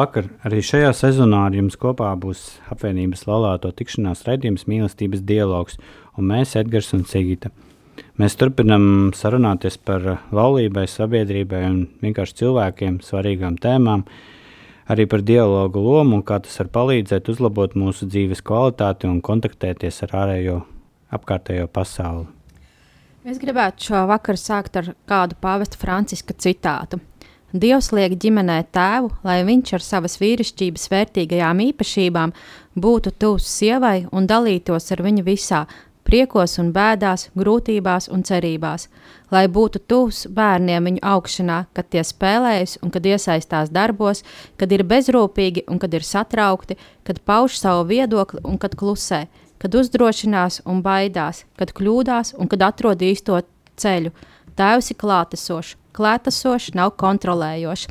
Labvakar! Arī šajā sezonā ar jums kopā būs apvienības laulāto tikšanās raidījums Mīlestības dialogs, un mēs, Edgars un Sigita. Mēs turpinām sarunāties par laulībai, sabiedrībai un vienkārši cilvēkiem svarīgām tēmām, arī par dialogu lomu un kā tas var palīdzēt uzlabot mūsu dzīves kvalitāti un kontaktēties ar ārējo apkārtējo pasauli. Es gribētu šo vakaru sākt ar kādu pāvesta Franciska citātu. Dievs liek ģimenē tēvu, lai viņš ar savas vīrišķības vērtīgajām īpašībām būtu tuvs sievai un dalītos ar viņu visā, priekos un bēdās, grūtībās un cerībās, lai būtu tuvs bērniem viņu augšanā, kad tie spēlējas un kad iesaistās darbos, kad ir bezrūpīgi un kad ir satraukti, kad pauž savu viedokli un kad klusē, kad uzdrošinās un baidās, kad kļūdās un kad atrod īsto ceļu. Tēvs ir klātesošs, klātesošs, nav kontrolējošs.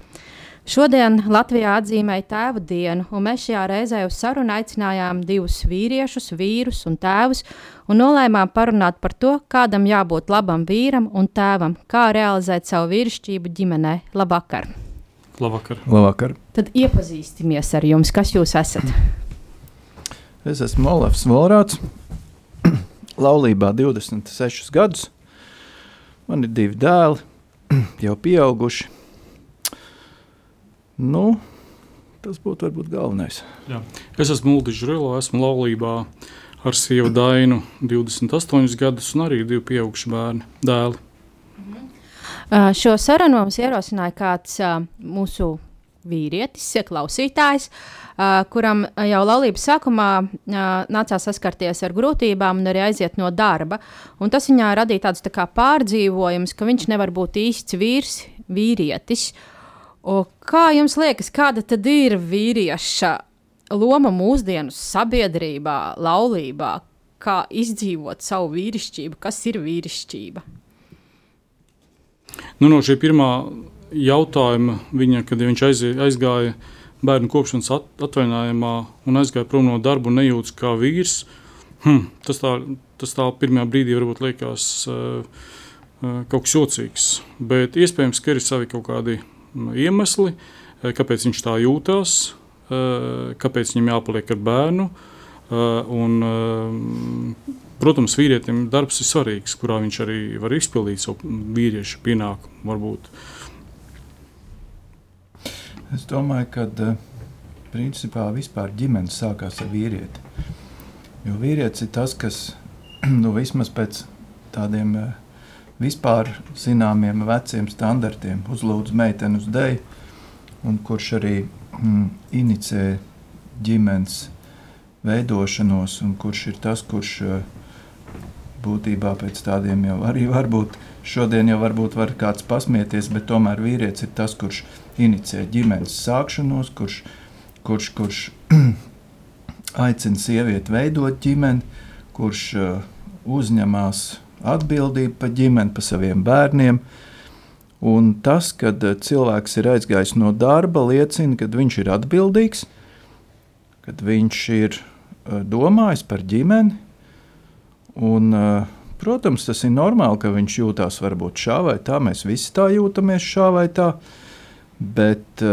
Šodien Latvijā atzīmēja tēvu dienu, un mēs šajā reizē uz sarunu aicinājām divus vīriešus, vīrus un tēvus, un nolēmām parunāt par to, kādam jābūt labam vīram un tēvam, kā realizēt savu vīrišķību ģimenē. Labvakar! Labvakar! Labvakar. Tad iepazīstamies ar jums, kas jūs esat. Es esmu Olafs Volrāts, laulībā 26 gadus. Man ir divi dēli, jau pieauguši. Nu, tas būtu varbūt galvenais. Jā. Es esmu Multiņš Rilo, esmu laulībā ar sievu Dainu 28 gadus un arī divi pieauguši bērni dēli. Uh, šo sarunu mums ierosināja kāds uh, mūsu vīrietis, klausītājs, uh, kuram jau laulības sākumā nācās saskarties ar grūtībām un arī aiziet no darba. Un tas viņā radīja tādus tā pārdzīvojumus, ka viņš nevar būt īsts vīrs, vīrietis. O, kā jums liekas, kāda tad ir vīrieša loma mūsdienu sabiedrībā, laulībā? Kā izdzīvot savu vīrišķību, kas ir vīrišķība? Nu, no šī pirmā jautājuma, viņa, kad viņš aizgāja bērnu kopšanas at, atvaļinājumā un aizgāja prom no darba un nejūtas kā vīrs, hm, tas, tā, tas tā pirmajā brīdī varbūt liekas uh, uh, kaut kas jocīgs. Bet iespējams, ka ir savi kaut kādi iemesli, uh, kāpēc viņš tā jūtas, uh, kāpēc viņam jāpaliek ar bērnu. Un, Protams, vīrietim darbs ir svarīgs, kurā viņš arī var izpildīt savu vīriešu pienākumu. Varbūt. Es domāju, ka principā vispār ģimene sākās ar vīrieti. Jo vīrietis ir tas, kas nu, vismaz pēc tādiem vispār zināmiem veciem standartiem uzlūdz meiteni uz dēļu, un kurš arī mm, inicē ģimenes veidošanos, un kurš ir tas, kurš uh, būtībā pēc tādiem jau arī varbūt šodien jau varbūt var kāds pasmieties, bet tomēr vīrietis ir tas, kurš inicē ģimenes sākšanos, kurš, kurš, kurš aicina sievieti veidot ģimeni, kurš uh, uzņemās atbildību par ģimeni, par saviem bērniem. Un tas, kad uh, cilvēks ir aizgājis no darba, liecina, ka viņš ir atbildīgs, kad viņš ir uh, domājis par ģimeni, Un, protams, tas ir normāli, ka viņš jūtas varbūt šā vai tā. Mēs visi tā jūtamies šā vai tā. Bet,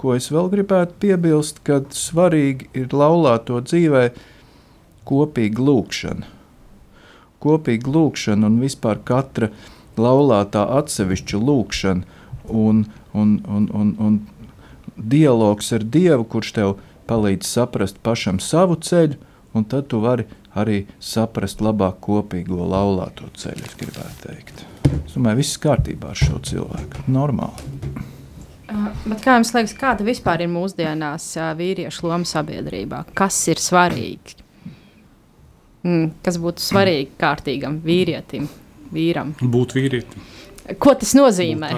ko es vēl gribētu piebilst, kad svarīgi ir laulāto dzīvē kopīga lūkšana. Kopīga lūkšana un vispār katra laulātā atsevišķa lūkšana un, un, un, un, un dialogs ar Dievu, kurš tev palīdz saprast pašam savu ceļu, un tad tu vari arī saprast labāk kopīgo laulāto ceļu. Es gribētu teikt, es domāju, viss kārtībā ar šo cilvēku. Normāli. Bet kā jums liekas, kāda vispār ir mūsdienās vīriešu loma sabiedrībā? Kas ir svarīgi? Mm, kas būtu svarīgi kārtīgam vīrietim, vīram? Būt vīrietim. Ko tas nozīmē?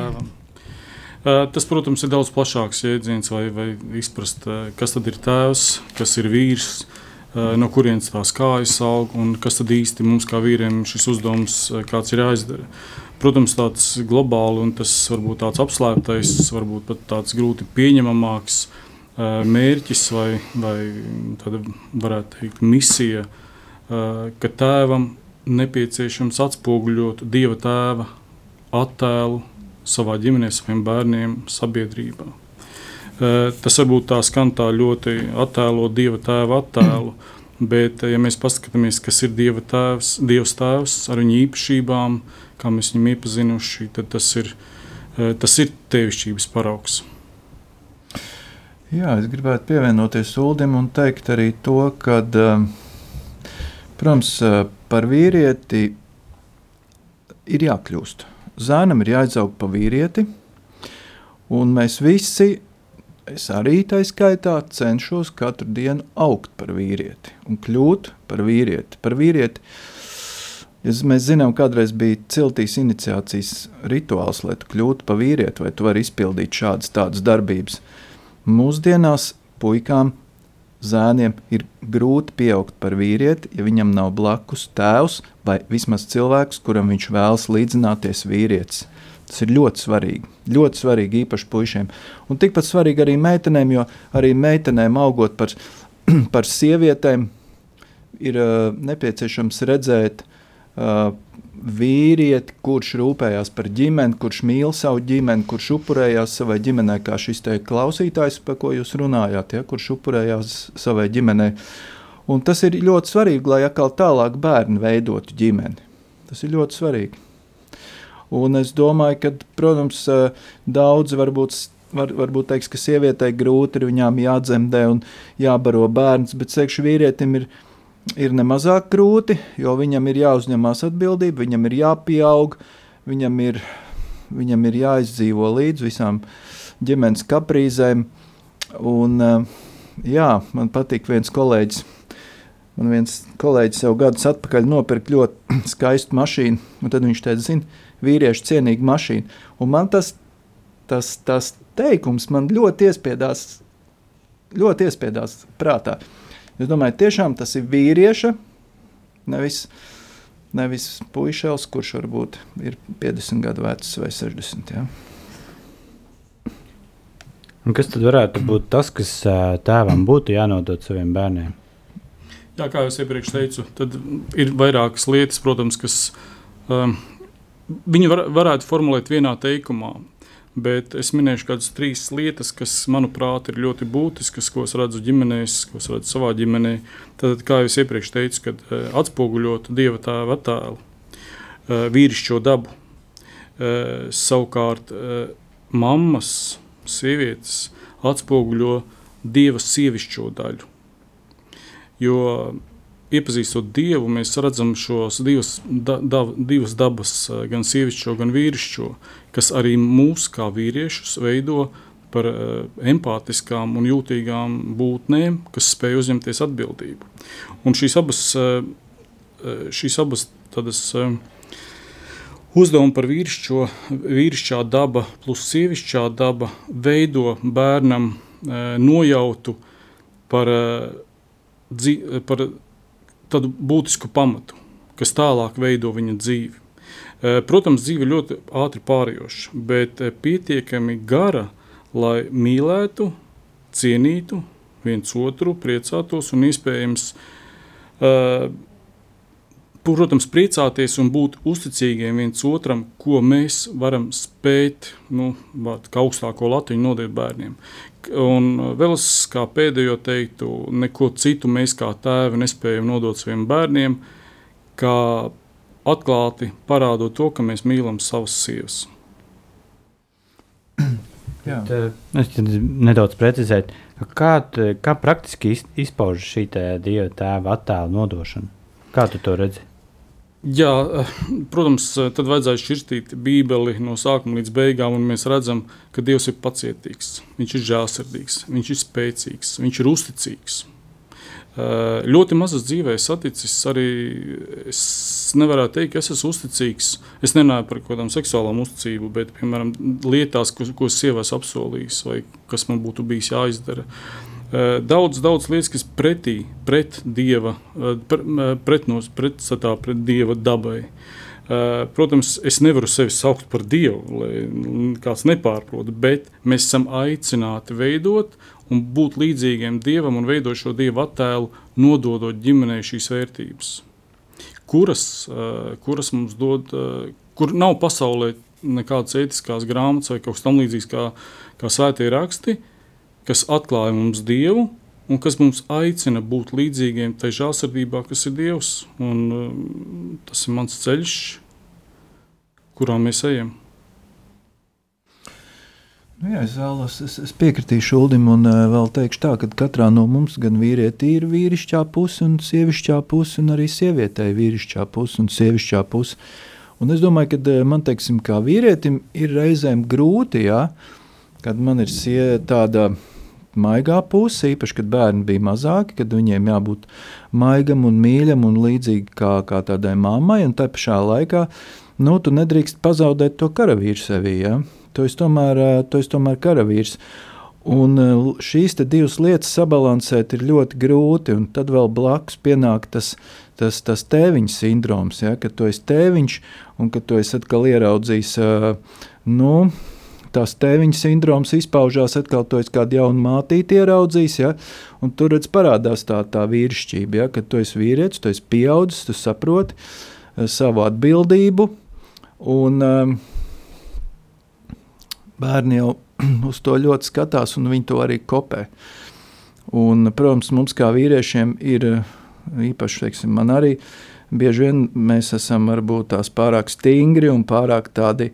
Tas, protams, ir daudz plašāks jēdziens, vai, vai izprast, kas tad ir tēvs, kas ir vīrs, uh, no kurienes tās kājas aug un kas tad īsti mums kā vīriem šis uzdevums kāds ir jāizdara. Protams, tāds globāli un tas varbūt tāds apslēptais, varbūt pat tāds grūti pieņemamāks mērķis vai, vai tāda, varētu teikt, misija ka tēvam nepieciešams atspoguļot dieva tēva attēlu savā ģimenē, saviem bērniem, sabiedrībā. Tas varbūt tā skan tā ļoti attēlo dieva tēva attēlu, bet, ja mēs paskatāmies, kas ir dieva tēvs, dievs tēvs ar viņa īpašībām, kā mēs viņu iepazinuši, tad tas ir, tas ir tevišķības paraugs. Jā, es gribētu pievienoties Ulim un teikt arī to, ka Protams, par vīrieti ir jākļūst. Zēnam ir jāizaug pa vīrieti, un mēs visi, es arī tā skaitā, cenšos katru dienu augt par vīrieti un kļūt par vīrieti. Par vīrieti Ja mēs zinām, kādreiz bija ciltīs iniciācijas rituāls, lai tu kļūtu par vīrieti, vai tu vari izpildīt šādas tādas darbības. Mūsdienās puikām zēniem ir grūti pieaugt par vīrieti, ja viņam nav blakus tēvs vai vismaz cilvēks, kuram viņš vēlas līdzināties vīrietis. Tas ir ļoti svarīgi. Ļoti svarīgi īpaši puišiem. Un tikpat svarīgi arī meitenēm, jo arī meitenēm augot par, par sievietēm ir uh, nepieciešams redzēt uh, vīrieti, kurš rūpējās par ģimeni, kurš mīl savu ģimeni, kurš upurējās savai ģimenei, kā šis te klausītājs, par ko jūs runājāt, ja, kurš upurējās savai ģimenei. Un tas ir ļoti svarīgi, lai atkal tālāk bērni veidotu ģimeni. Tas ir ļoti svarīgi. Un es domāju, ka, protams, daudzi varbūt var, varbūt teiks, ka sievietei grūti ir viņām jādzemdē un jābaro bērns, bet sekšu vīrietim ir ir nemazāk grūti, jo viņam ir jāuzņemās atbildība, viņam ir jāpieaug, viņam ir, viņam ir jāizdzīvo līdz visām ģimenes kaprīzēm. Un, jā, man patīk viens kolēģis. Man viens kolēģis jau gadus atpakaļ nopirka ļoti skaistu mašīnu, un tad viņš teica, zina, vīriešu cienīgu mašīnu. Un man tas, tas, tas teikums man ļoti iespiedās, ļoti iespiedās prātā. Es domāju, tiešām tas ir vīrieša, nevis, nevis puišels, kurš varbūt ir 50 gadu vecs vai 60. Ja. Un kas tad varētu būt tas, kas tēvam būtu jānodod saviem bērniem? Jā, kā jau iepriekš teicu, tad ir vairākas lietas, protams, kas um, viņi var, varētu formulēt vienā teikumā. Bet es minēšu kādas trīs lietas, kas, manuprāt, ir ļoti būtiskas, ko es redzu ģimenēs, ko es redzu savā ģimenē. Tad, kā jau es iepriekš teicu, kad uh, atspoguļot dieva tēva attēlu, uh, vīrišķo dabu, uh, savukārt mammas, sievietes atspoguļo dieva sievišķo daļu. Jo iepazīstot Dievu, mēs redzam šos divus, da, da, divas dabas, gan sievišķo, gan vīrišķo, kas arī mūs kā vīriešus veido par uh, empātiskām un jūtīgām būtnēm, kas spēj uzņemties atbildību. Un šīs abas, uh, šīs abas tādas, uh, uzdevumi par vīrišķo, vīrišķā daba plus sievišķā daba veido bērnam nojautu par, par tādu būtisku pamatu, kas tālāk veido viņa dzīvi. Eh, protams, dzīve ļoti ātri pārējoša, bet eh, pietiekami gara, lai mīlētu, cienītu viens otru, priecātos un iespējams, uh, protams, priecāties un būt uzticīgiem viens otram, ko mēs varam spēt, nu, kā augstāko latiņu nodot bērniem. Un vēl es kā pēdējo teiktu, neko citu mēs kā tēvi nespējam nodot saviem bērniem, kā atklāti parādot to, ka mēs mīlam savas sievas. Bet, uh, es nedaudz precizēju, kā, kā praktiski izpaužas šī dieva tēva attēla nodošana. Kā tu to redzi? Jā, protams, tad vajadzēja šķirstīt Bībeli no sākuma līdz beigām, un mēs redzam, ka Dievs ir pacietīgs, Viņš ir žēlsirdīgs, Viņš ir spēcīgs, Viņš ir uzticīgs. Ļoti mazas dzīvē saticis arī es nevaru teikt, ka es esmu uzticīgs. Es nerunāju par kaut kādām seksuālām uzticību, bet, piemēram, lietās, ko, ko sievas apsolījis vai kas man būtu bijis jāizdara. Daudz, daudz lietas, kas pretī, pret dieva, pretnos, pretstatā pret dieva dabai. Protams, es nevaru sevi saukt par dievu, lai kāds nepārprot, bet mēs esam aicināti veidot un būt līdzīgiem dievam un veidot šo dievu attēlu, nododot ģimenei šīs vērtības, kuras, uh, kuras mums dod, uh, kur nav pasaulē nekādas etiskās grāmatas vai kaut kas tamlīdzīgs kā, kā svētie raksti, kas atklāja mums dievu un kas mums aicina būt līdzīgiem tai žēlsirdībā, kas ir Dievs. Un, uh, tas ir mans ceļš, kurā mēs ejam. Nu jā, es, vēlos, es, es piekritīšu Ulim un uh, vēl teikšu tā, ka katrā no mums gan vīrietī ir vīrišķā puse un sievišķā puse, un arī sievietei ir vīrišķā puse un sievišķā puse. Un es domāju, ka uh, man, teiksim, kā vīrietim, ir reizēm grūti, jā, kad man ir sie, tāda maigā puse, īpaši, kad bērni bija mazāki, kad viņiem jābūt maigam un mīļam un līdzīgi kā, kā tādai mammai, un tā pašā laikā, nu, tu nedrīkst pazaudēt to karavīru sevī. Ja? Tu esi tomēr, tu esi tomēr karavīrs. Un šīs divas lietas sabalansēt ir ļoti grūti. Tad vēl blakus pienāk tas, tas, tas tēviņa sindroms, ja, kad tu esi tēviņš un kad tu esi atkal ieraudzījis. Nu, tās tēviņa sindroms izpaužās atkal, to es kādu jaunu mātīti ieraudzījis, ja, un tur redz parādās tā, tā vīrišķība, ja, kad tu esi vīrietis, tu esi pieaudzis, tu saproti savu atbildību, un um, bērni jau uz to ļoti skatās, un viņi to arī kopē. Un, protams, mums kā vīriešiem ir īpaši, teiksim, man arī bieži vien mēs esam varbūt tās pārāk stingri un pārāk tādi.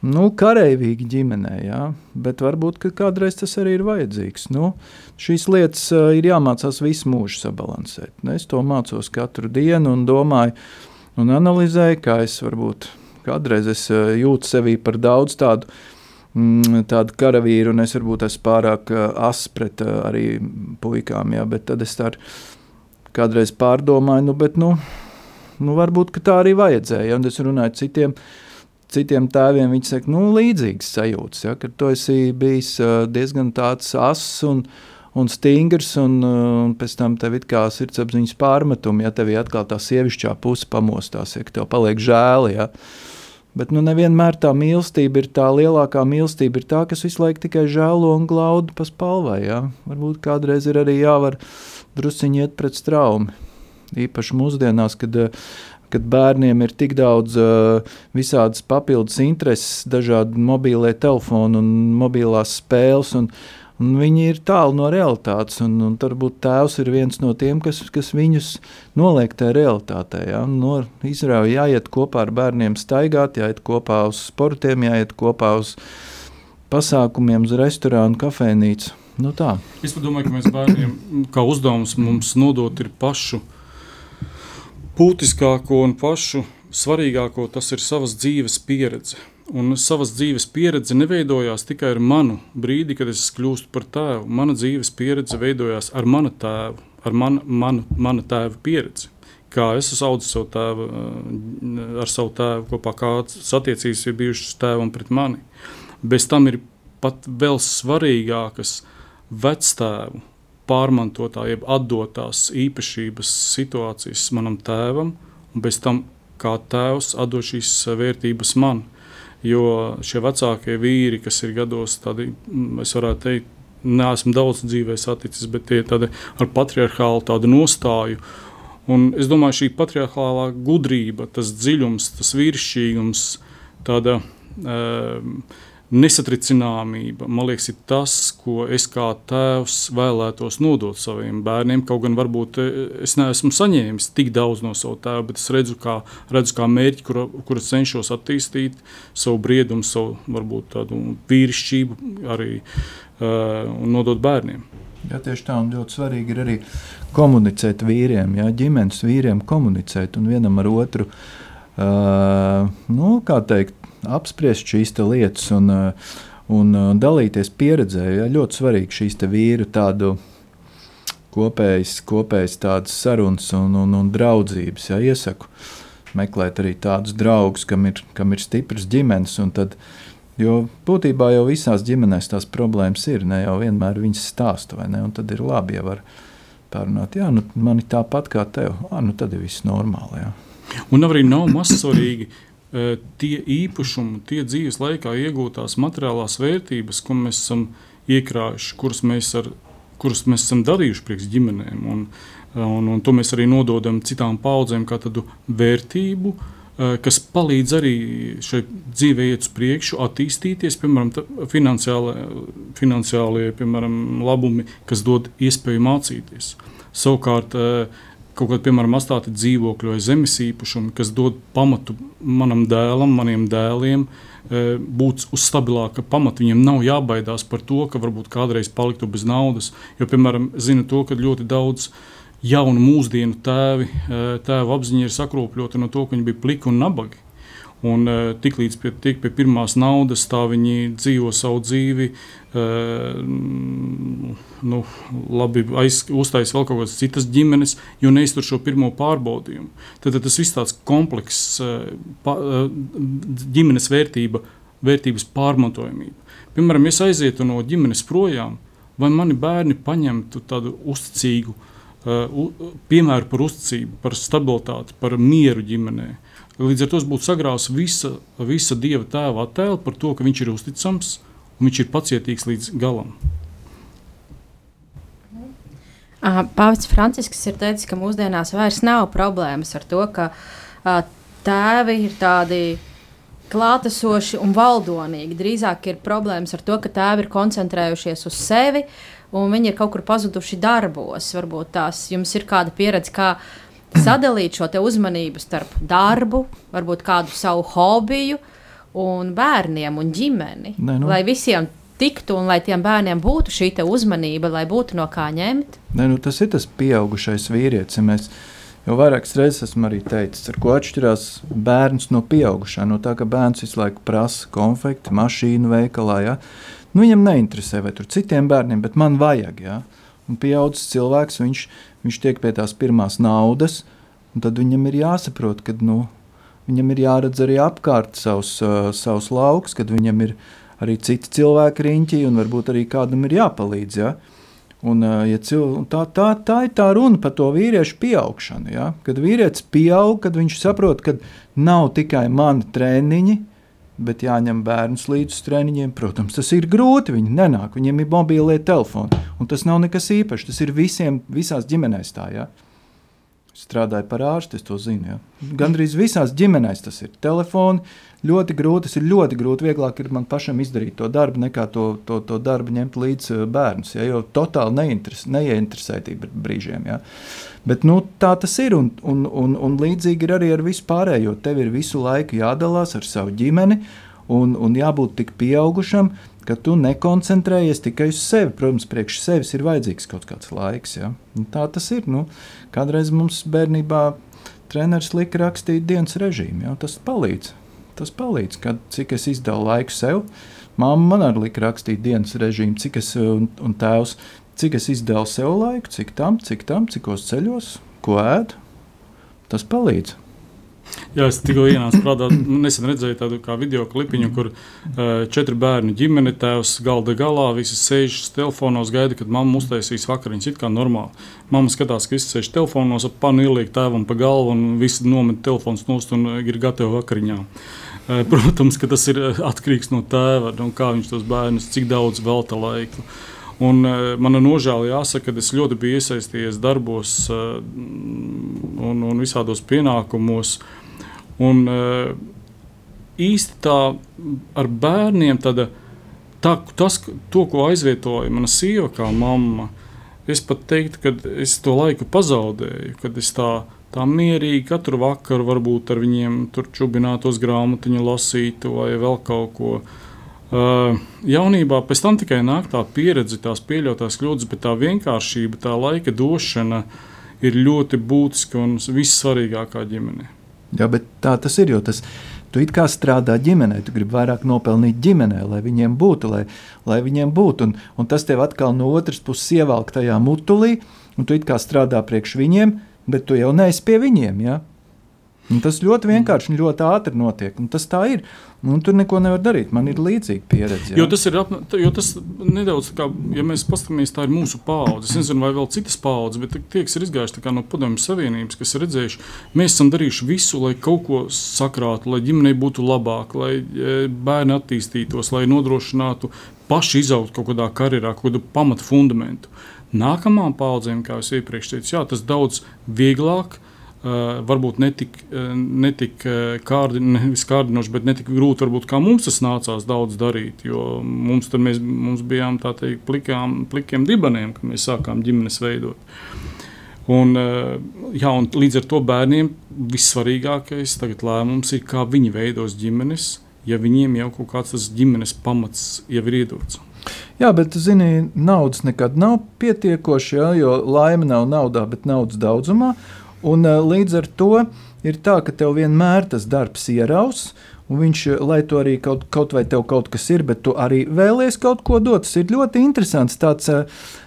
Nu, karavīgi ģimenē, jā, bet varbūt kādreiz tas arī ir vajadzīgs. Nu, šīs lietas uh, ir jāmācās visu mūžu sabalansēt. Es to mācos katru dienu un domāju, un analizēju, kā es varbūt kādreiz es, uh, jūtu sevi par daudz tādu uh, Mm, tādu karavīru, un es varbūt esmu pārāk uh, asps pret uh, arī puikām, jā, bet tad es tā kādreiz pārdomāju, nu, bet, nu, nu varbūt tā arī vajadzēja. Un es runāju citiem, citiem tēviem, viņi saka, nu, līdzīgas sajūtas, ja, ka tu esi bijis uh, diezgan tāds ass un, un stingrs, un, un pēc tam tev ir kā sirdsapziņas pārmetumi, ja tev atkal tā sievišķā puse pamostās, ja tev paliek žēl. Ja. Bet nu, nevienmēr tā mīlestība ir tā lielākā mīlestība, ir tā, kas visu laiku tikai žēlo un glauda pa spalvai. Ja? Varbūt kādreiz ir arī jāvar drusciņi iet pret straumi. Īpaši mūsdienās, kad, kad bērniem ir tik daudz uh, visādas papildus intereses, dažādi mobīlie telefoni un mobilās spēles. Un, uh, Un viņi ir tālu no realitātes, un, un varbūt tēvs ir viens no tiem, kas, kas viņus noliek tajā realitātē. Ja? No Izraela jāiet kopā ar bērniem, staigāt, jāiet kopā uz sportiem, jāiet kopā uz pasākumiem, uz restorānu, kafejnīcu. Nu tā. es domāju, ka mēs bērniem kā uzdevums mums nodot ir pašu būtiskāko un pašu svarīgāko, tas ir savas dzīves pieredze Un savas dzīves pieredze neveidojās tikai ar manu brīdi, kad es kļūstu par tēvu. Mana dzīves pieredze veidojās ar manu tēvu, ar man, manu, mana tēva pieredzi. Kā es esmu audzis savu tēvu, eh, ar savu tēvu kopā, kādas attiecības ir bijušas tēvam pret mani. Bez tam ir pat vēl svarīgākas vectēvu pārmantotā, jeb atdotās īpašības situācijas manam tēvam, un bez tam kā tēvs atdod šīs vērtības man. Jo šie vecākie vīri, kas ir gados, tādi, mm, es varētu teikt, neesmu daudz dzīvē saticis, bet tie ir ar patriarchālu tādu nostāju. Un es domāju, šī patriarchālā gudrība, tas dziļums, tas vīrišķīgums, tāda uh, nesatricināmība, man liekas, ir tas, ko es kā tēvs vēlētos nodot saviem bērniem. Kaut gan varbūt eh, es neesmu saņēmis tik daudz no sava tēva, bet es redzu, kā, redzu kā mērķi, kuru, kuru cenšos attīstīt, savu briedumu, savu varbūt tādu vīrišķību arī uh, un nodot bērniem. Jā, tieši tā, un ļoti svarīgi ir arī komunicēt vīriem, jā, ģimenes vīriem komunicēt un vienam ar otru, uh, nu, kā teikt, apspriest šīs lietas un, uh, un uh, dalīties pieredzē. Jā, ļoti svarīgi šīs vīru tādu kopējas, kopējas tādas sarunas un, un, un draudzības. Jā, iesaku meklēt arī tādus draugus, kam ir, kam ir stipras ģimenes. Tad, jo būtībā jau visās ģimenēs tās problēmas ir. Ne jau vienmēr viņas stāsta, vai ne? Un tad ir labi, ja var pārunāt, jā, nu, man ir tāpat kā tev. À, nu, tad ir viss normāli. Jā. Un arī nav mazsvarīgi tie īpašumi, tie dzīves laikā iegūtās materiālās vērtības, ko mēs esam iekrājuši, kuras mēs, ar, kuras mēs esam darījuši priekš ģimenēm. Un, uh, Un, un to mēs arī nododam citām paudzēm, kā tādu vērtību, eh, kas palīdz arī šai dzīvē iet uz priekšu, attīstīties, piemēram, finansiālie, piemēram, labumi, kas dod iespēju mācīties. Savukārt, eh, kaut kāda, piemēram, astāta dzīvokļa vai zemes īpašuma, kas dod pamatu manam dēlam, maniem dēliem, eh, būt uz stabilāka pamata. Viņiem nav jābaidās par to, ka varbūt kādreiz paliktu bez naudas. Jo, piemēram, zinu to, ka ļoti daudz jaunu mūsdienu tēvi, eh, tēva apziņa ir sakropļota no to, ka viņi bija pliki un nabagi. Un uh, tiklīdz pie, tiek pie pirmās naudas, tā viņi dzīvo savu dzīvi, uh, nu, labi uztaisīja vēl kaut kādas citas ģimenes, jo neiztur šo pirmo pārbaudījumu. Tad, tad tas viss tāds komplekss, uh, ģimenes vērtība, vērtības pārmantojamība. Piemēram, ja aizietu no ģimenes projām, vai mani bērni paņemtu tādu uzticīgu piemēru par uzticību, par stabilitāti, par mieru ģimenē. Līdz ar to būtu sagrauts visa, visa dieva tēva attēlu par to, ka viņš ir uzticams un viņš ir pacietīgs līdz galam. Pāvils Francisks ir teicis, ka mūsdienās vairs nav problēmas ar to, ka tēvi ir tādi klātesoši un valdonīgi. Drīzāk ir problēmas ar to, ka tēvi ir koncentrējušies uz sevi, un viņi ir kaut kur pazuduši darbos. Varbūt tās jums ir kāda pieredze, kā sadalīt šo uzmanību starp darbu, varbūt kādu savu hobiju un bērniem un ģimeni. Ne, nu. Lai visiem tiktu un lai tiem bērniem būtu šī uzmanība, lai būtu no kā ņemt. Ne, nu, tas ir tas pieaugušais vīrietis. Mēs jau vairākas reizes esmu arī teicis, ar ko atšķirās bērns no pieaugušā. No tā, ka bērns visu laiku prasa konfekti, mašīnu veikalā. Ja? Nu, viņam neinteresē, vai tur citiem bērniem, bet man vajag. Ja? Un pieaugušs cilvēks, viņš, viņš tiek pie tās pirmās naudas, un tad viņam ir jāsaprot, ka nu, viņam ir jāredz arī apkārt savus, uh, savus laukus, kad viņam ir arī citi cilvēki riņķī, un varbūt arī kādam ir jāpalīdz. Ja? Un, uh, ja cilvē, tā, tā, tā ir tā runa par to vīriešu pieaugšanu. Ja? Kad vīrietis pieaug, kad viņš saprot, ka nav tikai mani treniņi, bet jāņem bērns līdz treniņiem. Protams, tas ir grūti. Viņi nenāk, viņiem ir mobilie telefoni. Un tas nav nekas īpašs. Tas ir visiem, visās ģimenēs tā. Ja? Strādāju par ārstu, es to zinu. Ja? Gan arī visās ģimenēs tas ir. Telefoni ļoti grūti, tas ir ļoti grūti. Vieglāk ir man pašam izdarīt to darbu, nekā to, to, to darbu ņemt līdz eh, bērnam. Ja? Jo totāli neinteres, neieinteresētība brīžiem. Ja? Bet nu, tā tas ir. Un, un, un, un līdzīgi ir arī ar visu pārējo. Tev ir visu laiku jādalās ar savu ģimeni un, un jābūt tik pieaugušam, ka tu nekoncentrējies tikai uz sevi. Protams, priekš sevis ir vajadzīgs kaut kāds laiks. Ja? Un tā tas ir. Nu, kādreiz mums bērnībā treneris lika rakstīt dienas režīmu. Ja? Tas palīdz. Tas palīdz, kad cik es izdalu laiku sev. Māma man arī lika rakstīt dienas režīmu, cik es un, un tēvs cik es izdevu sev laiku, cik tam, cik tam, cikos ceļos, ko ēdu. Tas palīdz. Jā, es tikko ienācu prātā, nesen redzēju tādu video klipiņu, kur uh, četri bērni ģimene, tēvs galda galā, visi sēž telefonos, gaida, kad mamma uztaisīs vakariņas. It kā normāli. Mamma skatās, ka visi sēž telefonos, ap panu ieliek tēvam pa galvu un visi nomet telefons nost un ir gatavi vakariņām. Uh, protams, ka tas ir atkarīgs no tēva, no kā viņš tos bērnus, cik daudz velta laiku. Uh, Un, uh, mana nožēla jāsaka, ka es ļoti biju iesaistījies darbos uh, un, un visādos pienākumos. Un, uh, īsti tā ar bērniem, tāda, tā, tas, to, ko aizvietoja mana sieva, kā mamma, es pat teiktu, ka es to laiku pazaudēju. Kad es tā, tā mierīgi katru vakaru varbūt ar viņiem tur čubinātos grāmatiņu lasītu vai vēl kaut ko. Uh, jaunībā pēc tam tikai nāk tā pieredze, tās pieļautās kļūdas, bet tā vienkāršība, tā laika došana ir ļoti būtiska un vissvarīgākā ģimenē. Jā, bet tā tas ir. Tas, tu it kā strādā ģimenē, tu gribi vairāk nopelnīt ģimenē, lai viņiem būtu, lai, lai viņiem būtu. Un, un tas tev atkal no otras puses ievelk tajā mutulī, un tu it kā strādā priekš viņiem, bet tu jau neesi pie viņiem. Ja? Un tas ļoti vienkārši un ļoti ātri notiek. Tas tā ir. Un tur neko nevar darīt. Man ir līdzīga pieredze. Jā. Jo tas ir apna, jo tas nedaudz kā, ja mēs paskatāmies, tā ir mūsu paudze. Es nezinu, vai vēl citas paudzes, bet tie, kas ir izgājuši no Padomju Savienības, kas ir redzējuši, mēs esam darījuši visu, lai kaut ko sakrātu, lai ģimenei būtu labāk, lai e, bērni attīstītos, lai nodrošinātu paši izaugt kaut kādā karjerā, kaut kādu pamatu fundamentu. Nākamām paudzēm, kā jau iepriekš teicu, jā, tas daudz vieglāk ir Uh, varbūt netik, uh, netik kārdi, kārdinoši, bet netik grūti, varbūt, kā mums tas nācās daudz darīt. Jo mums, mēs, mums bijām tādi plikām, plikiem dibeniem, kad mēs sākām ģimenes veidot. Un, uh, jā, un līdz ar to bērniem vissvarīgākais lēmums ir, kā viņi veidos ģimenes, ja viņiem jau kaut kāds ģimenes pamats jau ir iedots. Jā, bet, zini, naudas nekad nav pietiekoši, jā, jo laime nav naudā, bet naudas daudzumā. Un, uh, līdz ar to ir tā, ka tev vienmēr tas darbs ieraus. Un viņš, eh, lai tu arī kaut, kaut vai tev kaut kas ir, bet tu arī vēlies kaut ko dot. Tas ir ļoti interesants tāds, eh,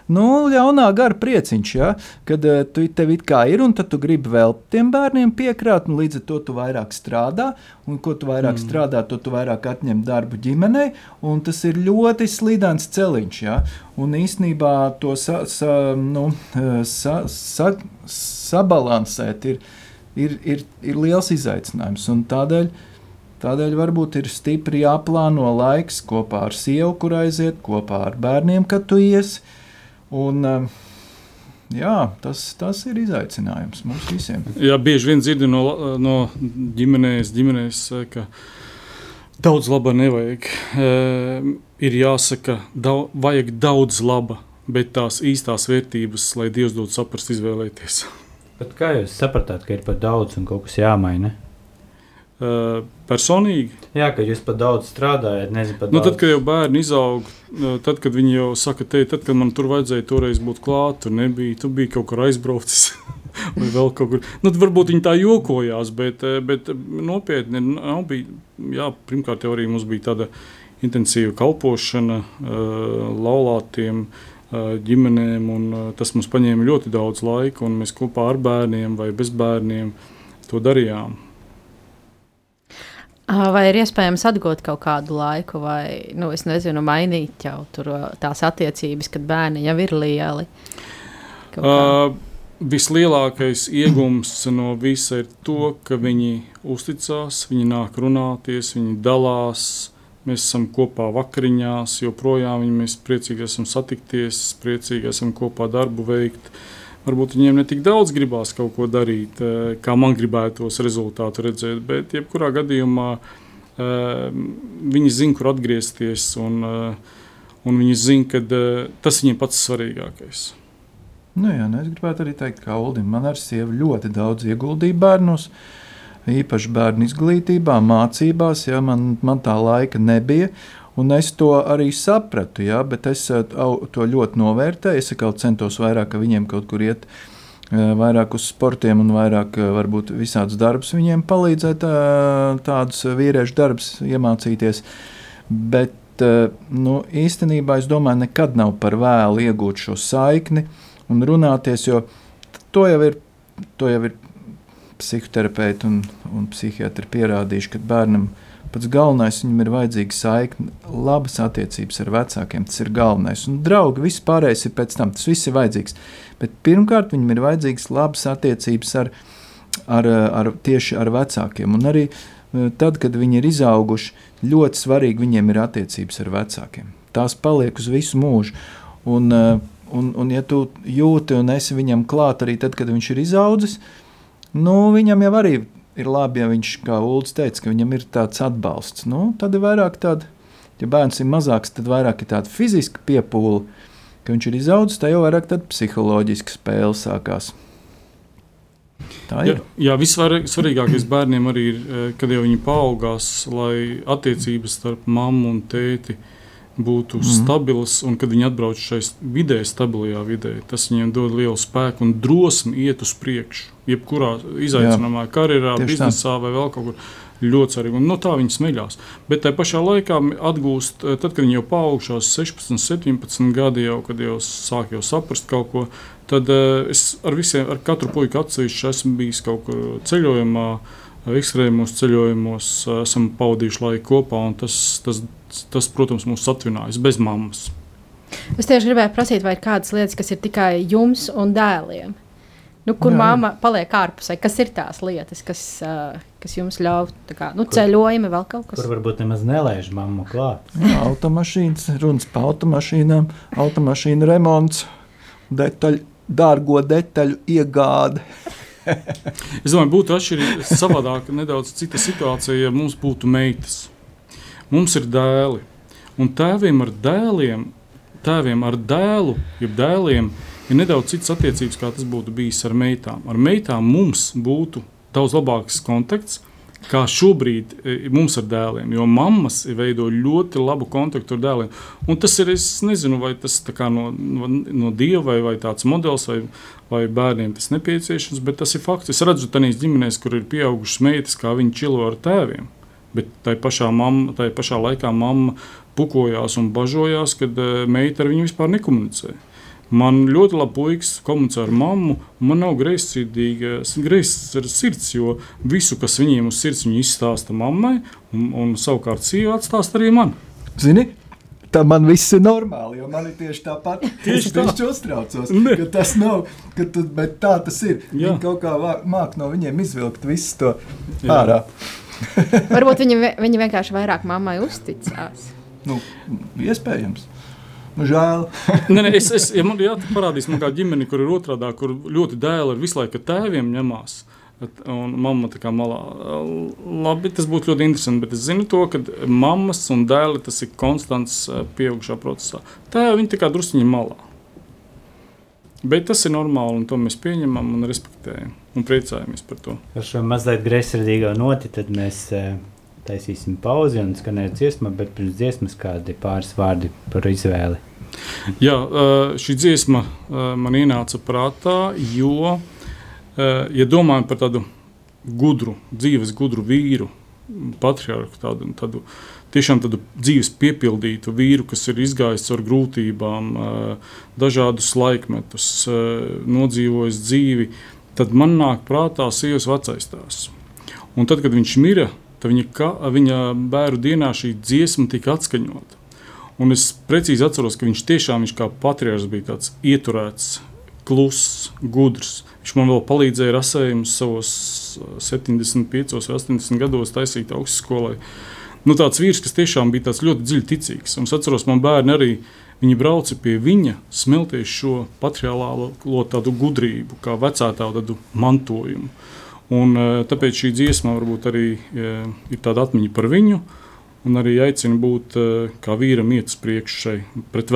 nu, ļaunā gara prieciņš, ja? kad tu tev it kā ir, un tad tu gribi vēl tiem bērniem piekrāt, un līdz ar to tu vairāk strādā, un ko tu vairāk mm. strādā, to tu vairāk atņem darbu ģimenei, un tas ir ļoti slidens celiņš, ja? un īsnībā to sa, sa, nu, sa, sa, sabalansēt ir, ir, ir, ir liels izaicinājums. Tādēļ, tādēļ varbūt ir stipri jāplāno laiks kopā ar sievu, kur aiziet, kopā ar bērniem, kad tu iesi. Un, uh, Jā, tas, tas ir izaicinājums mums visiem. Jā, bieži vien dzirdu no, no ģimenēs, ģimenēs, ka daudz laba nevajag. E, ir jāsaka, daudz, vajag daudz laba, bet tās īstās vērtības, lai Dievs dod saprast, izvēlēties. Bet kā jūs sapratāt, ka ir par daudz un kaut kas jāmaina? Uh, personīgi. Jā, ka jūs pat daudz strādājat, nezinu, pat nu, daudz. Tad, kad jau bērni izaug, tad, kad viņi jau saka, te, tad, kad man tur vajadzēja toreiz būt klāt, tur nebija, tu biji kaut kur aizbraucis. vai vēl kaut kur. Nu, varbūt viņi tā jokojās, bet, bet nopietni nav bija. Jā, pirmkārt, jau arī mums bija tāda intensīva kalpošana uh, laulātiem. Uh, ģimenēm. Tas mums paņēma ļoti daudz laika, un mēs kopā ar bērniem vai bez bērniem to darījām. Vai ir iespējams atgūt kaut kādu laiku, vai nu, nezinu, mainīt jau tur, tās attiecības, kad bērni jau ir lieli? Uh, vislielākais iegūms no visa ir to, ka viņi uzticās, viņi nāk runāties, viņi dalās Mēs esam kopā vakariņās, joprojām mēs priecīgi esam satikties, priecīgi esam kopā darbu veikt. Varbūt viņiem ne tik daudz gribās kaut ko darīt, eh, kā man gribētos rezultātu redzēt, bet jebkurā gadījumā eh, viņi zina, kur atgriezties, un, eh, un viņi zina, ka tas viņiem pats svarīgākais. Nu jā, nu es gribētu arī teikt, ka Uldim man ar sievu ļoti daudz ieguldīja bērnos. Uh, īpaši bērnu izglītībā, mācībās. Ja, man, man tā laika nebija. Un es to arī sapratu, ja, bet es eh, to ļoti novērtēju. Es centos vairāk viņiem kaut kur iet, eh, vairāk uz sportiem un vairāk eh, varbūt visādus darbus viņiem palīdzēt, tādus vīriešu darbus iemācīties. Bet nu, īstenībā es domāju, nekad nav par vēlu iegūt šo saikni un runāties, jo to jau ir, to jau ir psihoterapeiti un, un psihiatri pierādījuši, ka bērnam pats galvenais viņam ir vajadzīga saikne, labas attiecības ar vecākiem. Tas ir galvenais. Un draugi, viss pārējais ir pēc tam, tas viss ir vajadzīgs. Bet pirmkārt, viņam ir vajadzīgas labas attiecības ar, ar, ar, tieši ar vecākiem. Un arī e, tad, kad viņi ir izauguši, ļoti svarīgi viņiem ir attiecības ar vecākiem. Tās paliek uz visu mūžu. Un, e, un, un ja tu jūti un esi viņam klāt arī tad, kad viņš ir izaudzis, nu, viņam jau arī ir labi, ja viņš, kā Ulrichs teica, ka viņam ir tāds atbalsts. Nu, tad ir vairāk tāda, ja bērns ir mazāks, tad vairāk ir tāda fiziska piepūle, ka viņš ir izaudzis, tad jau vairāk psiholoģiska spēle sākās. Tā Jā, ir. jā vissvarīgākais bērniem arī ir, eh, kad jau viņi paaugās, lai attiecības starp mammu un tēti būtu mm. stabilas, un kad viņi atbrauc šai vidē, stabilajā vidē, tas viņiem dod lielu spēku un drosmi iet uz priekšu. Jebkurā izaicinājumā, karjerā, Tieši tā. biznesā vai vēl kaut kur. Ļoti svarīgi. Un no tā viņi smeļās. Bet tajā pašā laikā atgūst, eh, tad, kad viņi jau paaugšās 16, 17 gadi, jau, kad jau sāk jau saprast kaut ko, tad uh, es ar visiem, ar katru puiku atsevišķi esmu bijis kaut kur ceļojumā, ekstrēmos ceļojumos, uh, esam pavadījuši laiku kopā, un tas, tas, tas, protams, mūs atvinājis bez mammas. Es tieši gribēju prasīt, vai ir kādas lietas, kas ir tikai jums un dēliem. Nu, kur māma paliek ārpusē? Kas ir tās lietas, kas, uh, kas jums ļauj kā, nu, ceļojumi, vēl kaut kas Kur varbūt nemaz nelaiž mammu klāt. Automašīnas, runas par automašīnām, automašīnu remonts, detaļu, dārgo detaļu iegāde. Es domāju, būtu atšķirīgi, savādāk, nedaudz cita situācija, ja mums būtu meitas. Mums ir dēli, un tēviem ar dēliem, tēviem ar dēlu, jeb dēliem, ir nedaudz citas attiecības, kā tas būtu bijis ar meitām. Ar meitām mums būtu daudz labāks kontakts. Kā šobrīd e, mums ar dēliem, jo mammas veido ļoti labu kontaktu ar dēliem. Un tas ir, es nezinu, vai tas no, no, dieva vai, vai tāds modelis, vai, vai bērniem tas nepieciešams, bet tas ir fakts. Es redzu, tādās ģimenēs, kur ir pieaugušas meitas, kā viņi čilo ar tēviem. Bet tajā pašā, mamma, tajā pašā laikā mamma pukojās un bažojās, kad uh, meita ar viņu vispār nekomunicē. Man ļoti labi puikas komunicē ar mammu, un man nav greizsirdīga greizs sirds, jo visu, kas viņiem uz sirds, viņi izstāsta mammai, un, un savukārt sieva atstāsta arī man. Zini? Tā man viss ir normāli, jo man ir tieši tāpat. Tieši es tā. tieši uztraucos, Ne. ka tas nav, ka tu, bet tā tas ir. Jā. Viņi kaut kā māk no viņiem izvilkt visu to Jā. ārā. Varbūt viņi, viņi vienkārši vairāk mammai uzticās. Nu, iespējams. Nu, žēl. Nē, nē, es, es, ja man jā, parādīs, man kā ģimene, kur ir otrādi, kur ļoti dēli ir visu laiku tēviem ņemās. Bet, un mamma tā kā malā. Labi, tas būtu ļoti interesanti, bet es zinu to, ka mammas un dēli tas ir konstants eh, pieaugšā procesā. Tēvi viņi tā kā druskuņi malā. Bet tas ir normāli, un to mēs pieņemam un respektējam un priecājamies par to. Ar šo mazliet greizsirdīgo noti mēs eh, taisīsim pauzi un skanēt dziesmu, bet pirms dziesmas kādi pāris vārdi par izvēli. Jā, eh, šī dziesma eh, man ienāca prātā, jo, ja domājam par tādu gudru, dzīves gudru vīru, patriarhu, tādu, tādu tiešām tādu dzīves piepildītu vīru, kas ir izgājis caur grūtībām, dažādus laikmetus, nodzīvojis dzīvi, tad man nāk prātā sievas vecais tās. Un tad, kad viņš mira, tad viņa, ka, viņa bērnu dienā šī dziesma tika atskaņota. Un es precīzi atceros, ka viņš tiešām viņš kā patriārs bija tāds ieturēts, kluss, gudrs. Viņš man vēl palīdzēja rasējumus savos uh, 75 vai 80 gados taisīt augstskolai. Nu, tāds vīrs, kas tiešām bija ļoti dziļi ticīgs. Un es atceros, man bērni arī brauca pie viņa, smelties šo patriālo tādu gudrību, kā vecātā tādu mantojumu. Un, eh, tāpēc šī dziesma varbūt arī eh, ir tāda atmiņa par viņu, un arī aicina būt eh, kā vīram iet uz priekšu šai pret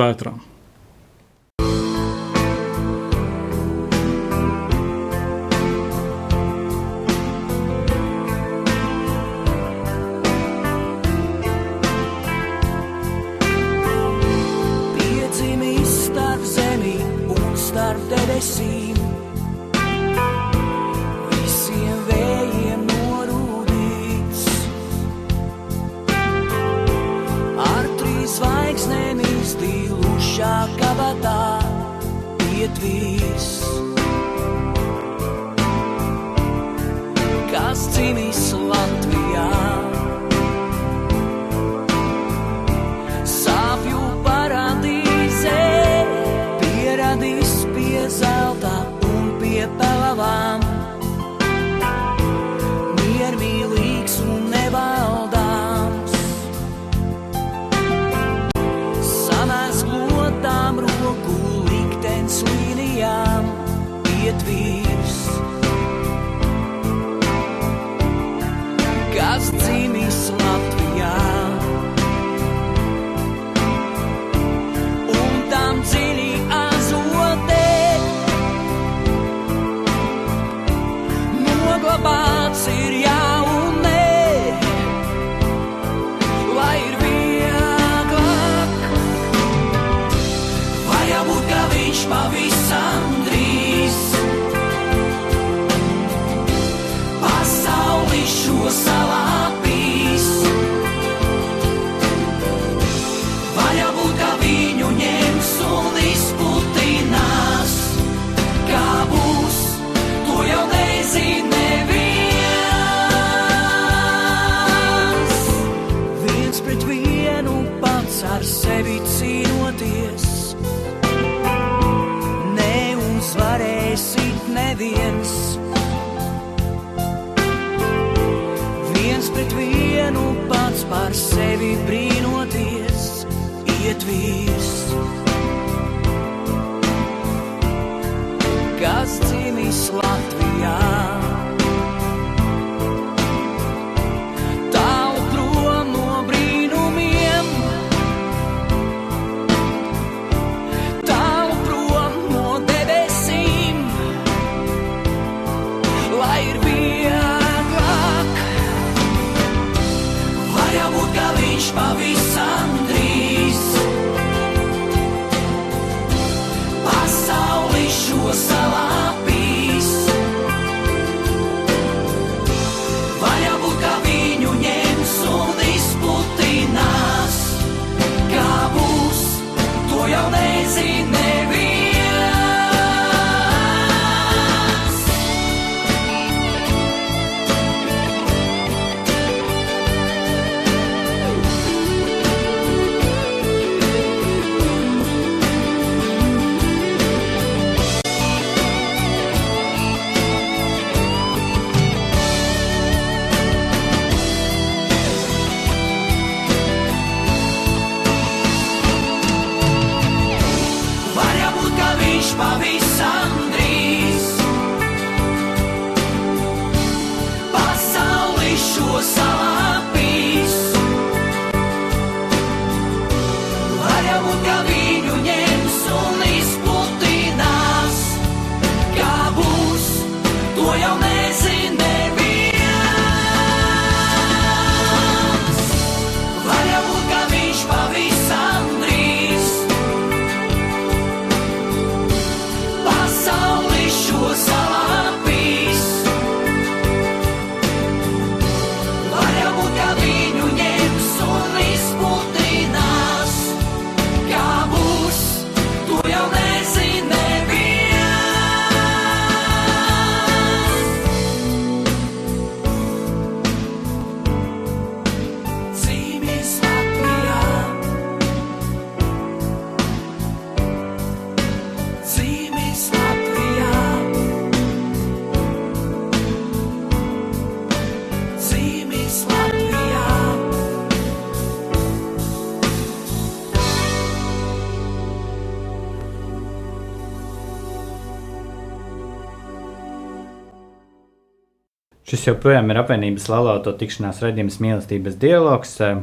joprojām ir apvienības laulāto tikšanās redzējums mīlestības dialogs. Eh,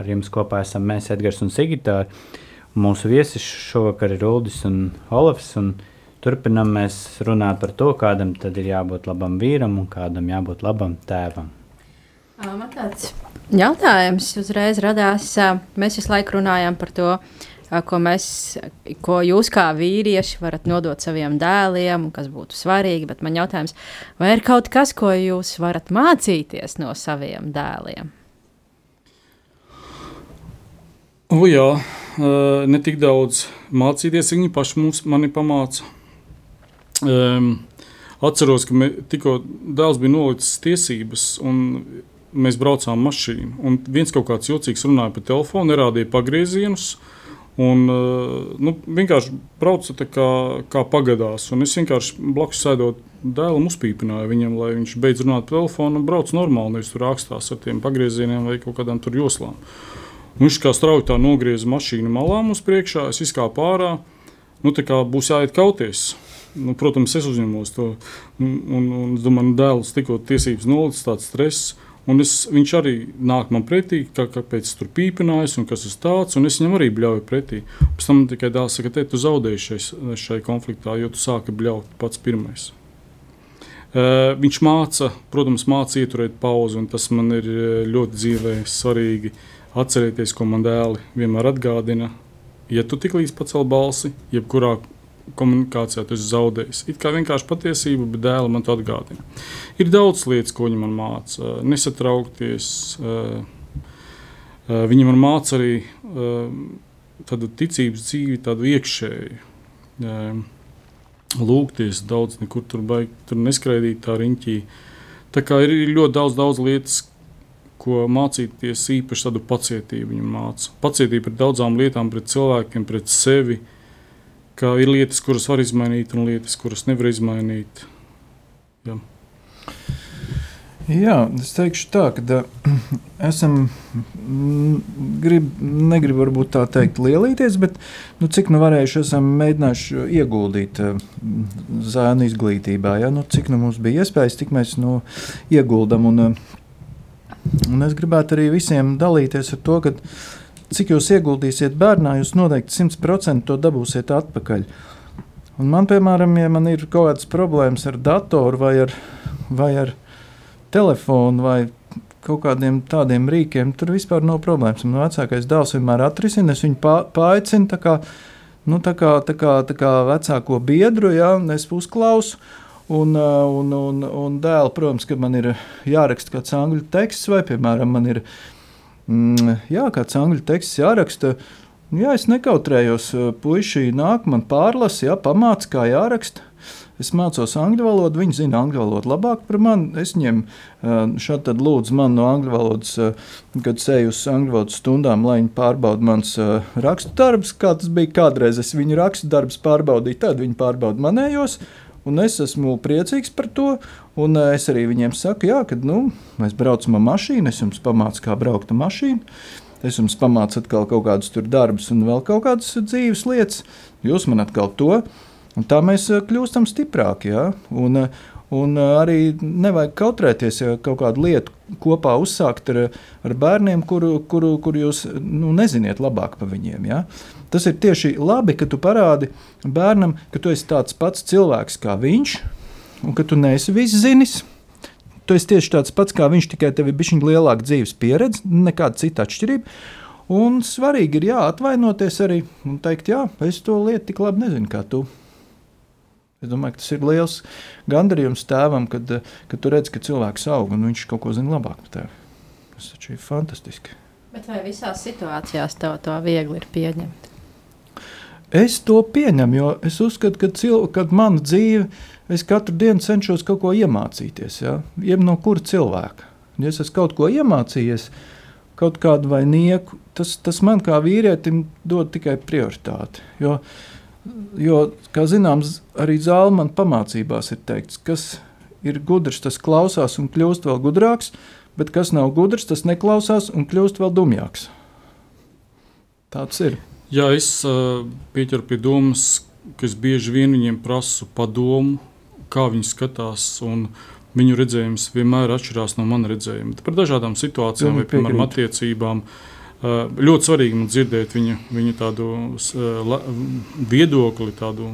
Ar jums kopā esam mēs, Edgars un Sigita. Mūsu viesis šovakar ir Uldis un Olafs. Un turpinam mēs runāt par to, kādam tad ir jābūt labam vīram un kādam jābūt labam tēvam. Man tāds jautājums uzreiz radās. ā, Mēs visu laiku runājam par to, ko, mēs, ko jūs kā vīrieši varat nodot saviem dēliem, kas būtu svarīgi. Bet man jautājums, vai ir kaut kas, ko jūs varat mācīties no saviem dēliem? O, jā, ne tik daudz mācīties, viņi paši mums pamāca. Um, atceros, ka tikko dēls bija nolicis tiesības, un mēs braucām mašīnu. Un viens kaut kāds jocīgs runāja pa telefonu, nerādīja pagriezienus. Un, uh, nu, vienkārši braucu tā kā, kā pagadās. Un es vienkārši blakus sēdot dēlam, uzpīpināju viņam, lai viņš beidz runāt pa telefonu un brauc normāli. Nevis tur rakstās ar tiem pagriezieniem vai kaut kādām tur joslām. Un viņš kā strauji tā nogrieza mašīnu malā mums priekšā, es izkāpu ārā. Nu, tā kā būs jāiet kauties. Nu, protams, es uzņemos to. Un, un, un es domāju, ka dēls tikko tiesības nolicis, tāds stress. Un es, viņš arī nāk man pretī, kā, kāpēc tur pīpināju, un kas tas tāds. Un es viņam arī bļauju pretī. Pēc tam tikai dēls saka, te tu zaudēji šai, šai konfliktā, jo tu sāki bļaut pats pirmais. Uh, viņš māca, protams, māca ieturēt pauzi, un tas man ir ļoti dzīvē svarīgi. Atcerieties, ko man dēli vienmēr atgādina. Ja tu tik līdz pacēl balsi, jebkurā komunikācijā tu esi zaudējis. It kā vienkārši patiesība, bet dēli man to atgādina. Ir daudz lietas, ko viņi man māca. Nesatraukties. Uh, uh, viņi man māca arī uh, tādu ticības dzīvi, tādu iekšēju. Uh, lūgties daudz, nekur tur baigi tur neskraidīt tā riņķī. Tā kā ir, ļoti daudz, daudz lietas, ko mācīties īpaši tādu pacietību māca. Pacietība pret daudzām lietām, pret cilvēkiem, pret sevi, ka ir lietas, kuras var izmainīt un lietas, kuras nevar izmainīt. Jā. Jā, es teikšu tā, ka uh, esam, mm, grib, negribu varbūt tā teikt lielīties, bet nu, cik nu varējuši esam mēģinājuši ieguldīt zēnu izglītībā. Ja? Nu, cik nu mums bija iespējas, tik mēs nu, ieguldam. Un, un es gribētu arī visiem dalīties ar to, ka cik jūs ieguldīsiet bērnā, jūs noteikti 100% to dabūsiet atpakaļ. Un man, piemēram, ja man ir kaut kādas problēmas ar datoru vai ar, vai ar telefonu vai kaut kādiem tādiem rīkiem, tur vispār nav problēmas. Man vecākais dēls vienmēr atrisina, es viņu paaicinu tā kā, nu, tā kā, tā kā, tā kā vecāko biedru, ja, es uzklausu. Un, un, un, un dēls, protams, ka man ir jāraksta kāds angļu teksts, vai, piemēram, man ir jā, kāds angļu teksts jāraksta. Jā, es nekautrējos, puiši nāk, man pārlasa, jā, pamāca, kā jāraksta. Es mācos angļu valodu, viņi zina angļu valodu labāk par mani. Es viņiem šādi lūdzu man no angļu valodas, kad eju uz angļu valodas stundām, lai viņi pārbauda mans rakstu darbus, kā tas bija kādreiz. Es viņu rakstu darbus pārbaudīju, tad viņi pārbauda manējos. Un es esmu priecīgs par to. Un es arī viņiem saku, jā, kad nu, mēs braucam ar mašīnu, es jums pamācu, kā braukt ar mašīnu. Es jums pamācu atkal kaut kādus darbus un vēl kaut kādas dzīves lietas. Jūs man atkal to. Un tā mēs eh, kļūstam stiprāki. Ja? Un, eh, un eh, arī nevajag kautrēties, ja kaut kādu lietu kopā uzsākt ar, ar bērniem, kuru, kuru, kuru jūs nu, neziniet labāk par viņiem. Ja? Tas ir tieši labi, ka tu parādi bērnam, ka tu esi tāds pats cilvēks kā viņš, un ka tu neesi viss zinis. Tu esi tieši tāds pats kā viņš, tikai tev ir bijis lielāka dzīves pieredze, nekāda cita atšķirība. Un svarīgi ir jā, atvainoties arī un teikt, jā, es to lietu tik labi nezinu kā tu. Es domāju, ka tas ir liels gandarījums tēvam, kad, kad tu redz, ka cilvēks aug un viņš kaut ko zina labāk par tevi. Tas taču ir fantastiski. Bet vai visās situācijās tev to viegli ir pieņemt? Es to pieņemu, jo es uzskatu, ka, cil, ka mana dzīve, es katru dienu cenšos kaut ko iemācīties. Ja? Jeb no kura cilvēka. Ja es esmu kaut ko iemācījies, kaut kādu vai nieku, tas, tas man kā vīrietim dod tikai prioritāti. Jo, Jo, kā zināms, arī zāle pamācībās ir teikts, kas ir gudrs, tas klausās un kļūst vēl gudrāks, bet kas nav gudrs, tas neklausās un kļūst vēl dumjāks. Tāds ir. Jā, es uh, pieķeru pie domas, ka es bieži vien viņiem prasu padomu, kā viņi skatās. Viņu redzējums vienmēr atšķirās no manas redzējuma. Par dažādām situācijām, vai piemēram attiecībām. Ļoti svarīgi man dzirdēt viņa, viņa tādu viedokli, tādu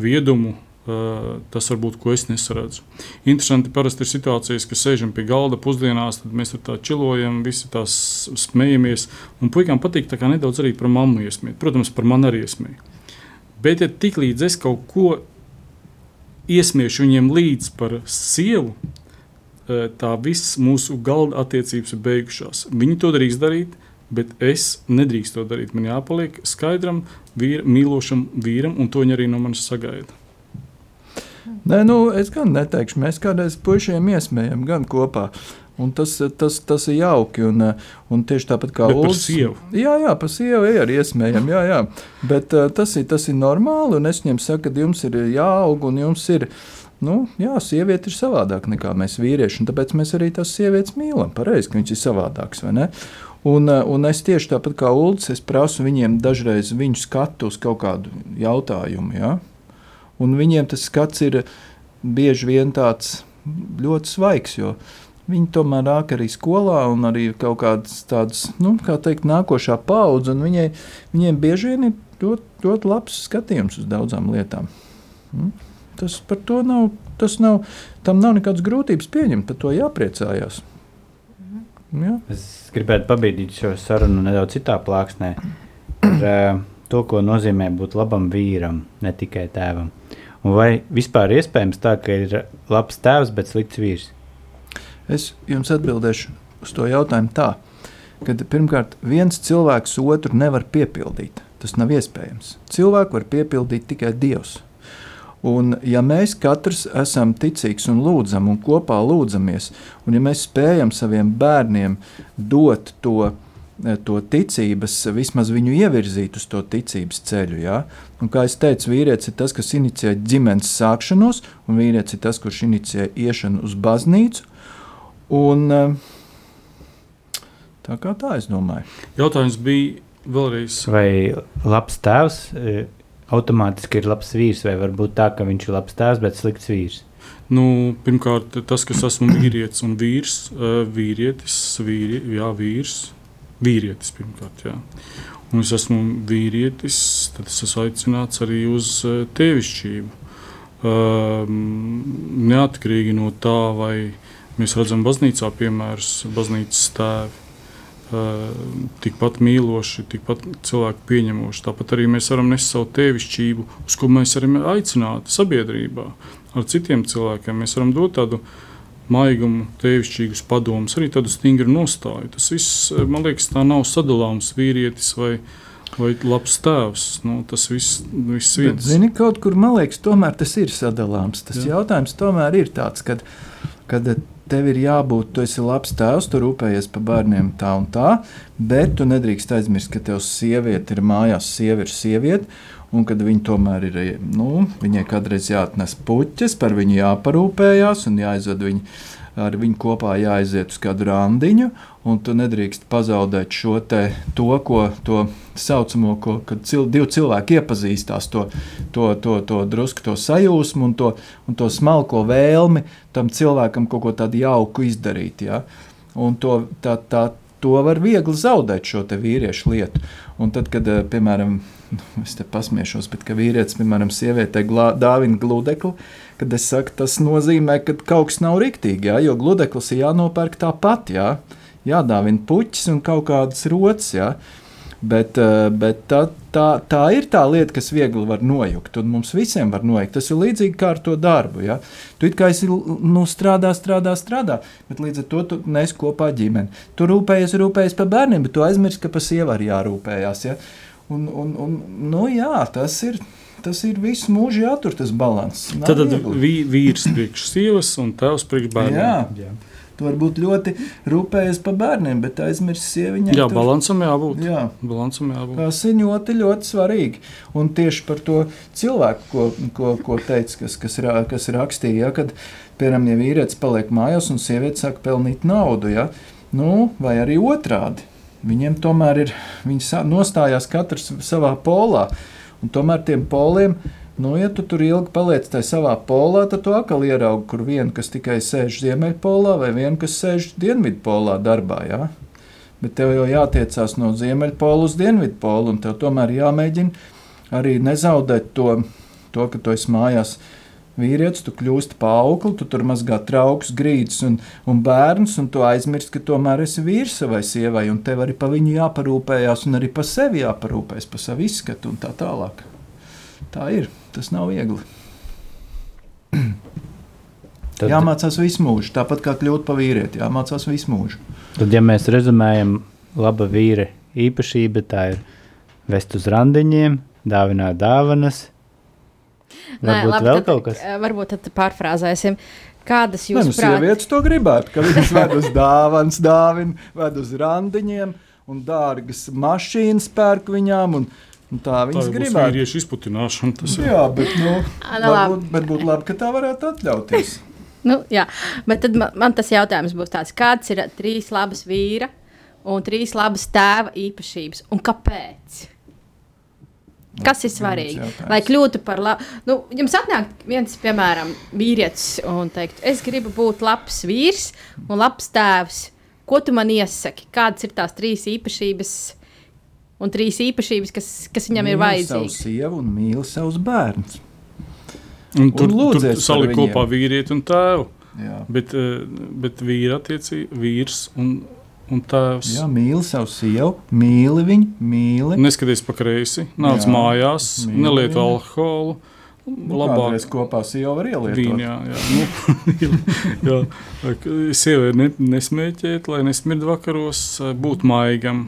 viedumu. Uh, tas var būt, ko es nesaredzu. Interesanti, parasti ir situācijas, ka sēžam pie galda pusdienās, tad mēs tur tā čilojam, visi tās smejamies. Un puikām patīk tā kā nedaudz arī par mammu iesmēt. Protams, par mani arī iesmēt. Bet, ja tik līdz es kaut ko iesmiešu viņiem līdz par sievu, tā viss mūsu galda attiecības ir beigušās. Viņi to drīkst darīt, bet es nedrīkstu to darīt. Man jāpaliek skaidram, vīra, mīlošam vīram, un to viņi arī no manis sagaida. Nē, nu, es gan neteikšu, mēs kādreiz puišiem iesmējam, gan kopā. Un tas, tas, tas ir jauki. Un, un tieši tāpat kā Ulas. Jā, jā, par sievu arī iesmējam. Jā, jā. Bet uh, tas, ir, tas ir normāli. Un es viņiem saku, ka jums ir jāaug un jums ir. Nu, jā, sieviete ir savādāka nekā mēs vīrieši. Tāpēc mēs arī tās sievietes mīlam. Pareizi, ka viņas ir savādākas. Un, eh, un es tieši tāpat kā Ulrichs, es prasu viņiem dažreiz viņu skatu uz kaut kādu jautājumu. Ja? Un viņiem tas skats ir bieži vien tāds ļoti svaigs. Viņi tomēr nāk arī skolā, un arī kaut kādas tādas, nu, kā teikt, nākošā paudze. Viņai, viņiem bieži vien ir ļoti, ļoti labs skatījums uz daudzām lietām. Mm? Tas par to nav, tas nav, tam nav nekādas grūtības pieņemt, par to jāpriecājās. Jā. Es gribētu pabīdīt šo sarunu nedaudz citā plāksnē par uh, to, ko nozīmē būt labam vīram, ne tikai tēvam. Un vai vispār iespējams tā, ka ir labs tēvs, bet slikts vīrs? Es jums atbildēšu uz to jautājumu tā, ka pirmkārt, viens cilvēks otru nevar piepildīt. Tas nav iespējams. Cilvēku var piepildīt tikai Dievs. Un, ja mēs katrs esam ticīgs un lūdzam, un kopā lūdzamies, un ja mēs spējam saviem bērniem dot to, eh, to ticības, vismaz viņu ievirzīt uz to ticības ceļu. Ja? Un, kā jau teicu, vīrietis ir tas, kas inicijē ģimenes sākšanos, un vīrietis ir tas, kurš inicijē iešanu uz baznīcu. Un, eh, tā kā tā, es domāju. Jautājums bija vēlreiz. Vai labs tēvs e, automātiski ir labs vīrs, vai varbūt tā, ka viņš ir labs tēvs, bet slikts vīrs? Nu, pirmkārt, tas, kas esmu vīrietis un vīrs, eh, vīrietis, vīri, jā, vīrs, vīrietis pirmkārt, jā. Un es esmu vīrietis, tad es esmu aicināts arī uz eh, tēvišķību. Um, neatkarīgi no tā, vai mēs redzam baznīcā piemērus, baznīcas tēvi, uh, tikpat mīloši, tikpat cilvēku pieņemoši. Tāpat arī mēs varam nest savu tēvišķību, uz ko mēs arī aicināti sabiedrībā ar citiem cilvēkiem. Mēs varam dot tādu maigumu, tēvišķīgus padomus, arī tādu stingru nostāju. Tas viss, man liekas, tā nav sadalāms vīrietis vai, vai labs tēvs. Nu, tas viss, viss Bet, viens. zini, kaut kur man liekas, tomēr tas ir sadalāms. Tas Jā. Jautājums tomēr ir tāds, kad, kad tev ir jābūt, tu esi labs tēvs, tu rūpējies par bērniem tā un tā, bet tu nedrīkst aizmirst, ka tev sieviete ir mājās, sieva ir sieviete. Un kad viņi tomēr ir, nu, viņai kādreiz jāatnes puķis, par viņu jāparūpējās un jāizved viņu ar viņu kopā jāaiziet uz kādu randiņu, un tu nedrīkst pazaudēt šo te, to, ko to saucamo, ko, kad cil, divi cilvēki iepazīstās, to, to, to, to drusku to sajūsmu un to, un to smalko vēlmi tam cilvēkam kaut ko tādu jauku izdarīt. Ja? Un to, tā, tā, to var viegli zaudēt, šo vīriešu lietu. Un tad, kad, eh, piemēram, es te pasmiešos, bet kad vīrietis, piemēram, sievietei glā- dāvina gludekli, kad es saku, tas nozīmē, ka kaut kas nav riktīgi, jā, jo gludeklis ir jānopērk tāpat, jā, jādāvina puķis un kaut kādas rotas, jā. Bet, eh, bet tā, tā, tā ir tā lieta, kas viegli var nojukt, un mums visiem var nojukt. Tas ir līdzīgi kā ar to darbu. Ja? Tu kā esi nu, strādā, strādā, strādā, bet līdz ar to tu nes kopā ģimeni. Tu rūpējies, rūpējies par bērniem, bet tu aizmirsti, ka par sievu arī jārūpējās. Ja? Un, un, un, nu, jā, tas ir. Tas ir visu mūžu jātur tas līdzsvars. Tad, tad vī, vīrs priekš sievas un tēvs priekš bērniem. Jā, jā. Tu varbūt ļoti rūpējies par bērniem, bet aizmirsti sieviņai. Jā, tur- balansam jābūt. Jā. Balansam jābūt. Tas ir ļoti, ļoti svarīgi. Un tieši par to cilvēku, ko, ko, ko teica, kas, kas, ra- kas rakstīja, ja, kad, piemēram, ja vīrietis paliek mājās un sieviete sāk pelnīt naudu, ja, nu, vai arī otrādi. Viņiem tomēr ir, viņi nostājās katrs savā polā, un tomēr tiem poliem. Nu, ja tu tur ilgi paliec tajā savā polā, tad tu atkal ieraugi, kur viena, kas tikai sēž ziemeļpolā, vai viena, kas sēž dienvidpolā darbā. Ja? Bet tev jau jātiecās no ziemeļpola uz dienvidpolu, un tev tomēr jāmēģina arī nezaudēt to, to ka tu esi mājās. Vīrietis, tu kļūsti par augli, tu tur mazgā trauks, grīdas un, un bērns, un tu aizmirsti, ka tomēr esi vīrs savai sievai, un tev arī par viņu jāparūpējas, un arī par sevi jāparūpējas, par savu izskatu un tā tālāk. Tā ir. Tas nav viegli. Tad, Jāmācās visu mūžu, tāpat kā kļūt par vīrieti. Jāmācās visu mūžu. tad, ja mēs rezumējam, laba vīra īpašība tā ir vest uz randiņiem, dāvināt dāvanas. Varbūt labi, vēl tad, kaut kas? eh, Varbūt tad pārfrāzēsim. Kādas Nē, nu, jūs prāt? sievietes to gribētu, ka viņas ved uz dāvanas, dāvina, ved uz randiņiem un dārgas mašīnas pērk viņām. Un, un tā Tā viņas ir gribētu. vīriešu izputināšana. Tas ir. Jā, bet, nu, Ā, nu, labi. varbūt, bet būtu labi, ka tā varētu atļauties. Nu, jā, bet tad man, man tas jautājums būs tāds, kādas ir trīs labas vīra un trīs labas tēva īpašības un kāpēc? Kas ir svarīgi? Lai kļūtu par labu. Nu, jums atnāk viens, piemēram, vīrietis un teikt, es gribu būt labs vīrs un labs tēvs. Ko tu man iesaki? Kādas ir tās trīs īpašības un trīs īpašības, kas, kas viņam ir Mīli savu vajadzīgas? sievu un mīli savus bērnus. Un tur, Un tur salikt kopā vīrieti un tēvu. Jā. Bet, eh, bet vīra attiecīgi, vīrs un tēvs. Jā, mīli savu sievu, mīli viņu, mīli. Neskaties pa kreisi, nāc Jā. mājās, Mīli nelieto viņu. alkoholu. Nu, Labāk kādreiz kopā sievu var ielietot. Vīni, jā, jā. Nu, jā. Sievai ne, nesmēķēt, lai nesmird vakaros, būt maigam.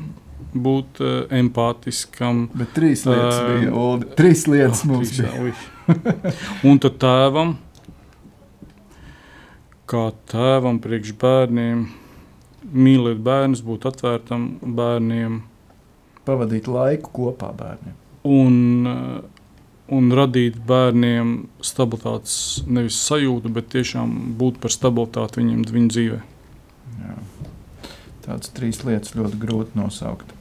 būt uh, empātiskam. Bet trīs lietas Ēm, bija. Uldi. Trīs lietas mums Trīs, bija. Un tad tēvam, kā tēvam priekš bērniem, mīlēt bērnus, būt atvērtam bērniem Pavadīt laiku kopā bērniem. un, un radīt bērniem stabilitātes nevis sajūtu, bet tiešām būt par stabilitāti viņiem viņu dzīvē. Jā. Tādas trīs lietas ļoti grūti nosaukt.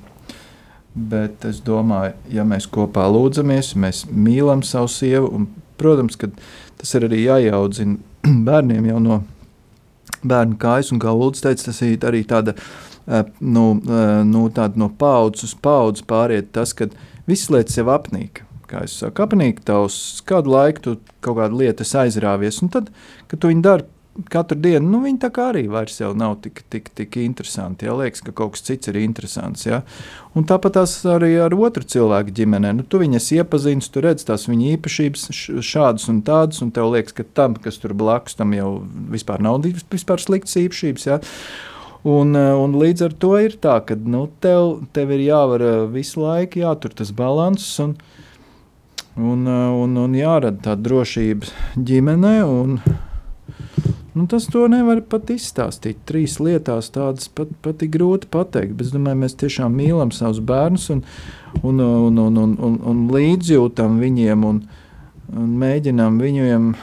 Bet es domāju, ja mēs kopā lūdzamies, mēs mīlam savu sievu, un, protams, ka tas ir arī jāiaudzina bērniem jau no bērnu kājas, un kā Lūdzu teica, tas ir arī tāda, eh, nu, eh, nu, tāda no paudzes uz paudzi pāriet tas, ka visas lietas jau apnīk. Kā es saku, apnīk tavs, kādu laiku tu kaut kādu lietu aizrāvies, un tad, kad tu viņu dari katru dienu, nu, viņi tā kā arī vairs nav tik, tik, tik interesanti. Jā, liekas, ka kaut kas cits ir interesants. Jā. Un tāpat arī ar otru cilvēku ģimenē. Nu, tu viņus iepazini, tu redz tās viņa īpašības, šādas un tādas, un tev liekas, ka tam, kas tur blakus, tam jau vispār nav vis- vispār sliktas īpašības. Jā. Un, un līdz ar to ir tā, ka nu, tev, tev ir jāvar eh, visu laiku jātur tas līdzsvars un, un, eh, un, un jārada tā drošība ģimenē. Un, nu, tas to nevar pat izstāstīt. Trīs lietās tādas pat, pat ir grūti pateikt. Bet es domāju, mēs tiešām mīlam savus bērnus un, un, un, un, un, un, un līdzjūtam viņiem un, un mēģinām viņiem.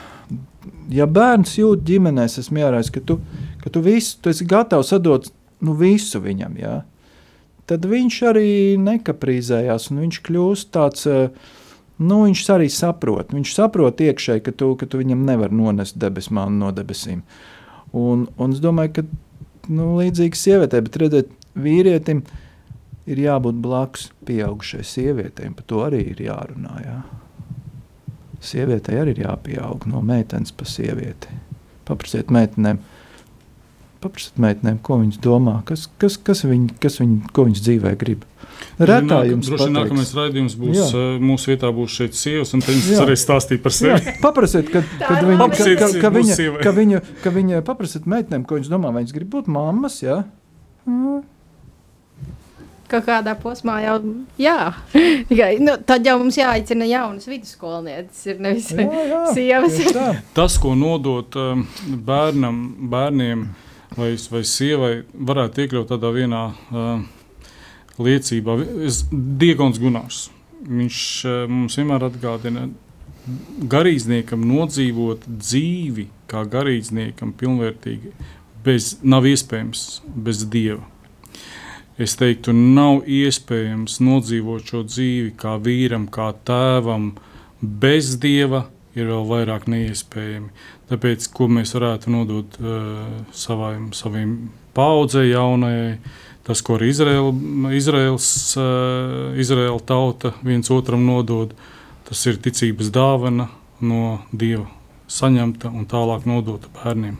Ja bērns jūt ģimenēs, esmu ierādījis, ka tu, ka tu visu, tu esi gatavs atdot nu, visu viņam, jā, tad viņš arī nekaprīzējās un viņš kļūst tāds. eh, Nu, viņš arī saprot. Viņš saprot iekšēji, ka tu, ka tu viņam nevari nonest debesu mānu no debesīm. Un, un es domāju, ka nu, līdzīgi sievietē, bet redziet, vīrietim ir jābūt blakus pieaugušai sievietei. Par to arī ir jārunā. Jā. Sievietei arī ir jāpieaug no meitenes pa sievieti. Paprasiet meitenēm, paprasiet meitenēm ko viņas domā, kas, kas, kas, viņ, kas viņ, ko viņas dzīvē grib. Retā jums Droši vien nākamais raidījums būs, Jā. uh, mūsu vietā būs šeit sievas, un viņas Jā. arī stāstīja par Jā, sevi. paprasiet, kad, kad viņa, ka, ka, ka, viņa, ka viņa, ka viņa paprasiet meitenēm, ko viņas domā, vai viņas grib būt mammas. Ja? Mm. Kaut kādā posmā jau jā. Tikai, nu, tad jau mums jāaicina jaunas vidusskolnieces, ir nevis Jā, jā, sievas. Tas, ko nodot um, bērnam, bērniem vai, vai sievai, varētu iekļaut tādā vienā uh, liecībā. Es- Diegons Gunārs. Viņš uh, mums vienmēr atgādina, garīdzniekam nodzīvot dzīvi, kā garīdzniekam, pilnvērtīgi, bez, nav iespējams bez dieva. Es teiktu, nav iespējams nodzīvot šo dzīvi kā vīram, kā tēvam, bez dieva ir vēl vairāk neiespējami. Tāpēc, ko mēs varētu nodot uh, savām, saviem paudzei jaunajai, tas, ko arī Izraēla, Izraels, uh, Izraēla tauta viens otram nodod, tas ir ticības dāvana no Dieva saņemta un tālāk nodota bērniem.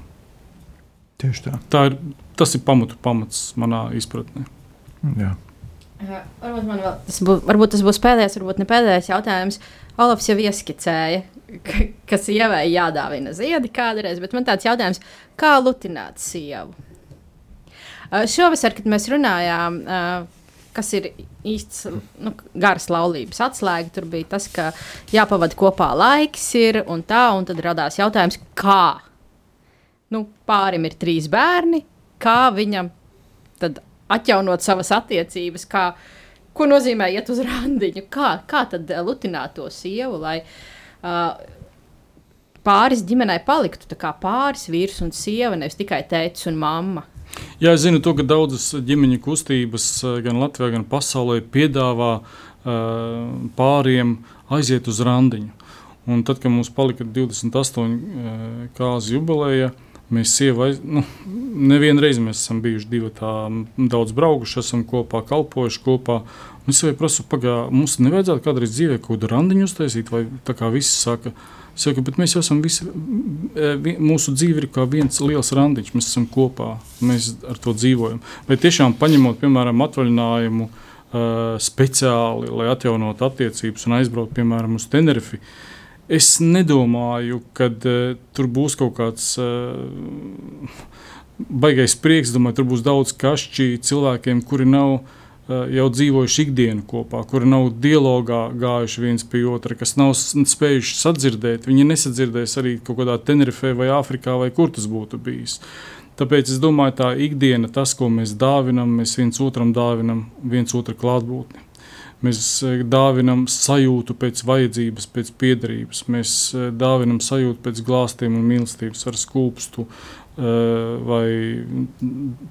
Tieši tā. Tā ir, tas ir pamatu pamats manā izpratnē. Jā. Jā, Varbūt, man vēl, tas būs, varbūt tas būs pēdējais, varbūt ne pēdējais jautājums. Olafs jau ieskicēja, ka, ka sievai jādāvina ziedi kādreiz, bet man tāds jautājums, kā lutināt sievu? Uh, Šovasar, kad mēs runājām, uh, kas ir īsts nu, garas laulības atslēga, tur bija tas, ka jāpavada kopā laiks, ir, un tā, un tad radās jautājums, kā? Nu, pārim ir trīs bērni, kā viņam tad atjaunot savas attiecības, kā, ko nozīmē iet uz randiņu, kā, kā tad eh, lutināt to sievu, lai uh, pāris ģimenei paliktu kā pāris vīrs un sieva, nevis tikai tēvs un mamma. Jā, es zinu, to, ka daudzas ģimeņu kustības eh, gan Latvijā, gan pasaulē piedāvā uh, pāriem aiziet uz randiņu. Un tad, kad mums palika 28 uh, kāzu jubileja, mēs sievai, nu, nevienu reizi mēs esam bijuši divi tā daudz braukuši, esam kopā kalpojuši kopā. Un es jau prasu, pagā, mums nevajadzētu kādreiz dzīvē kaut kādu randiņu uztaisīt, vai tā kā visi saka, Saku, bet mēs esam visi, vi- mūsu dzīve ir kā viens liels randiņš. Mēs esam kopā, mēs ar to dzīvojam. Vai tiešām paņemot, piemēram, atvaļinājumu uh, speciāli, lai atjaunotu attiecības un aizbrauktu, piemēram, uz Tenerifi, es nedomāju, ka uh, tur būs kaut kāds uh, baigais prieks. Domāju, tur būs daudz kašķi cilvēkiem, kuri nav uh, jau dzīvojuši ikdienu kopā, kuri nav dialogā gājuši viens pie otra, kas nav spējuši sadzirdēt. Viņi nesadzirdēs arī kaut kādā Tenerifē vai Āfrikā, vai kur tas būtu bijis. Tāpēc es domāju, tā ikdiena, tas, ko mēs dāvinam, mēs viens otram dāvinam, viens otru klātbūtni. Mēs eh, dāvinam sajūtu pēc vajadzības, pēc piederības. Mēs eh, dāvinam sajūtu pēc glāstiem un mīlestības ar skūpstu. Eh, vai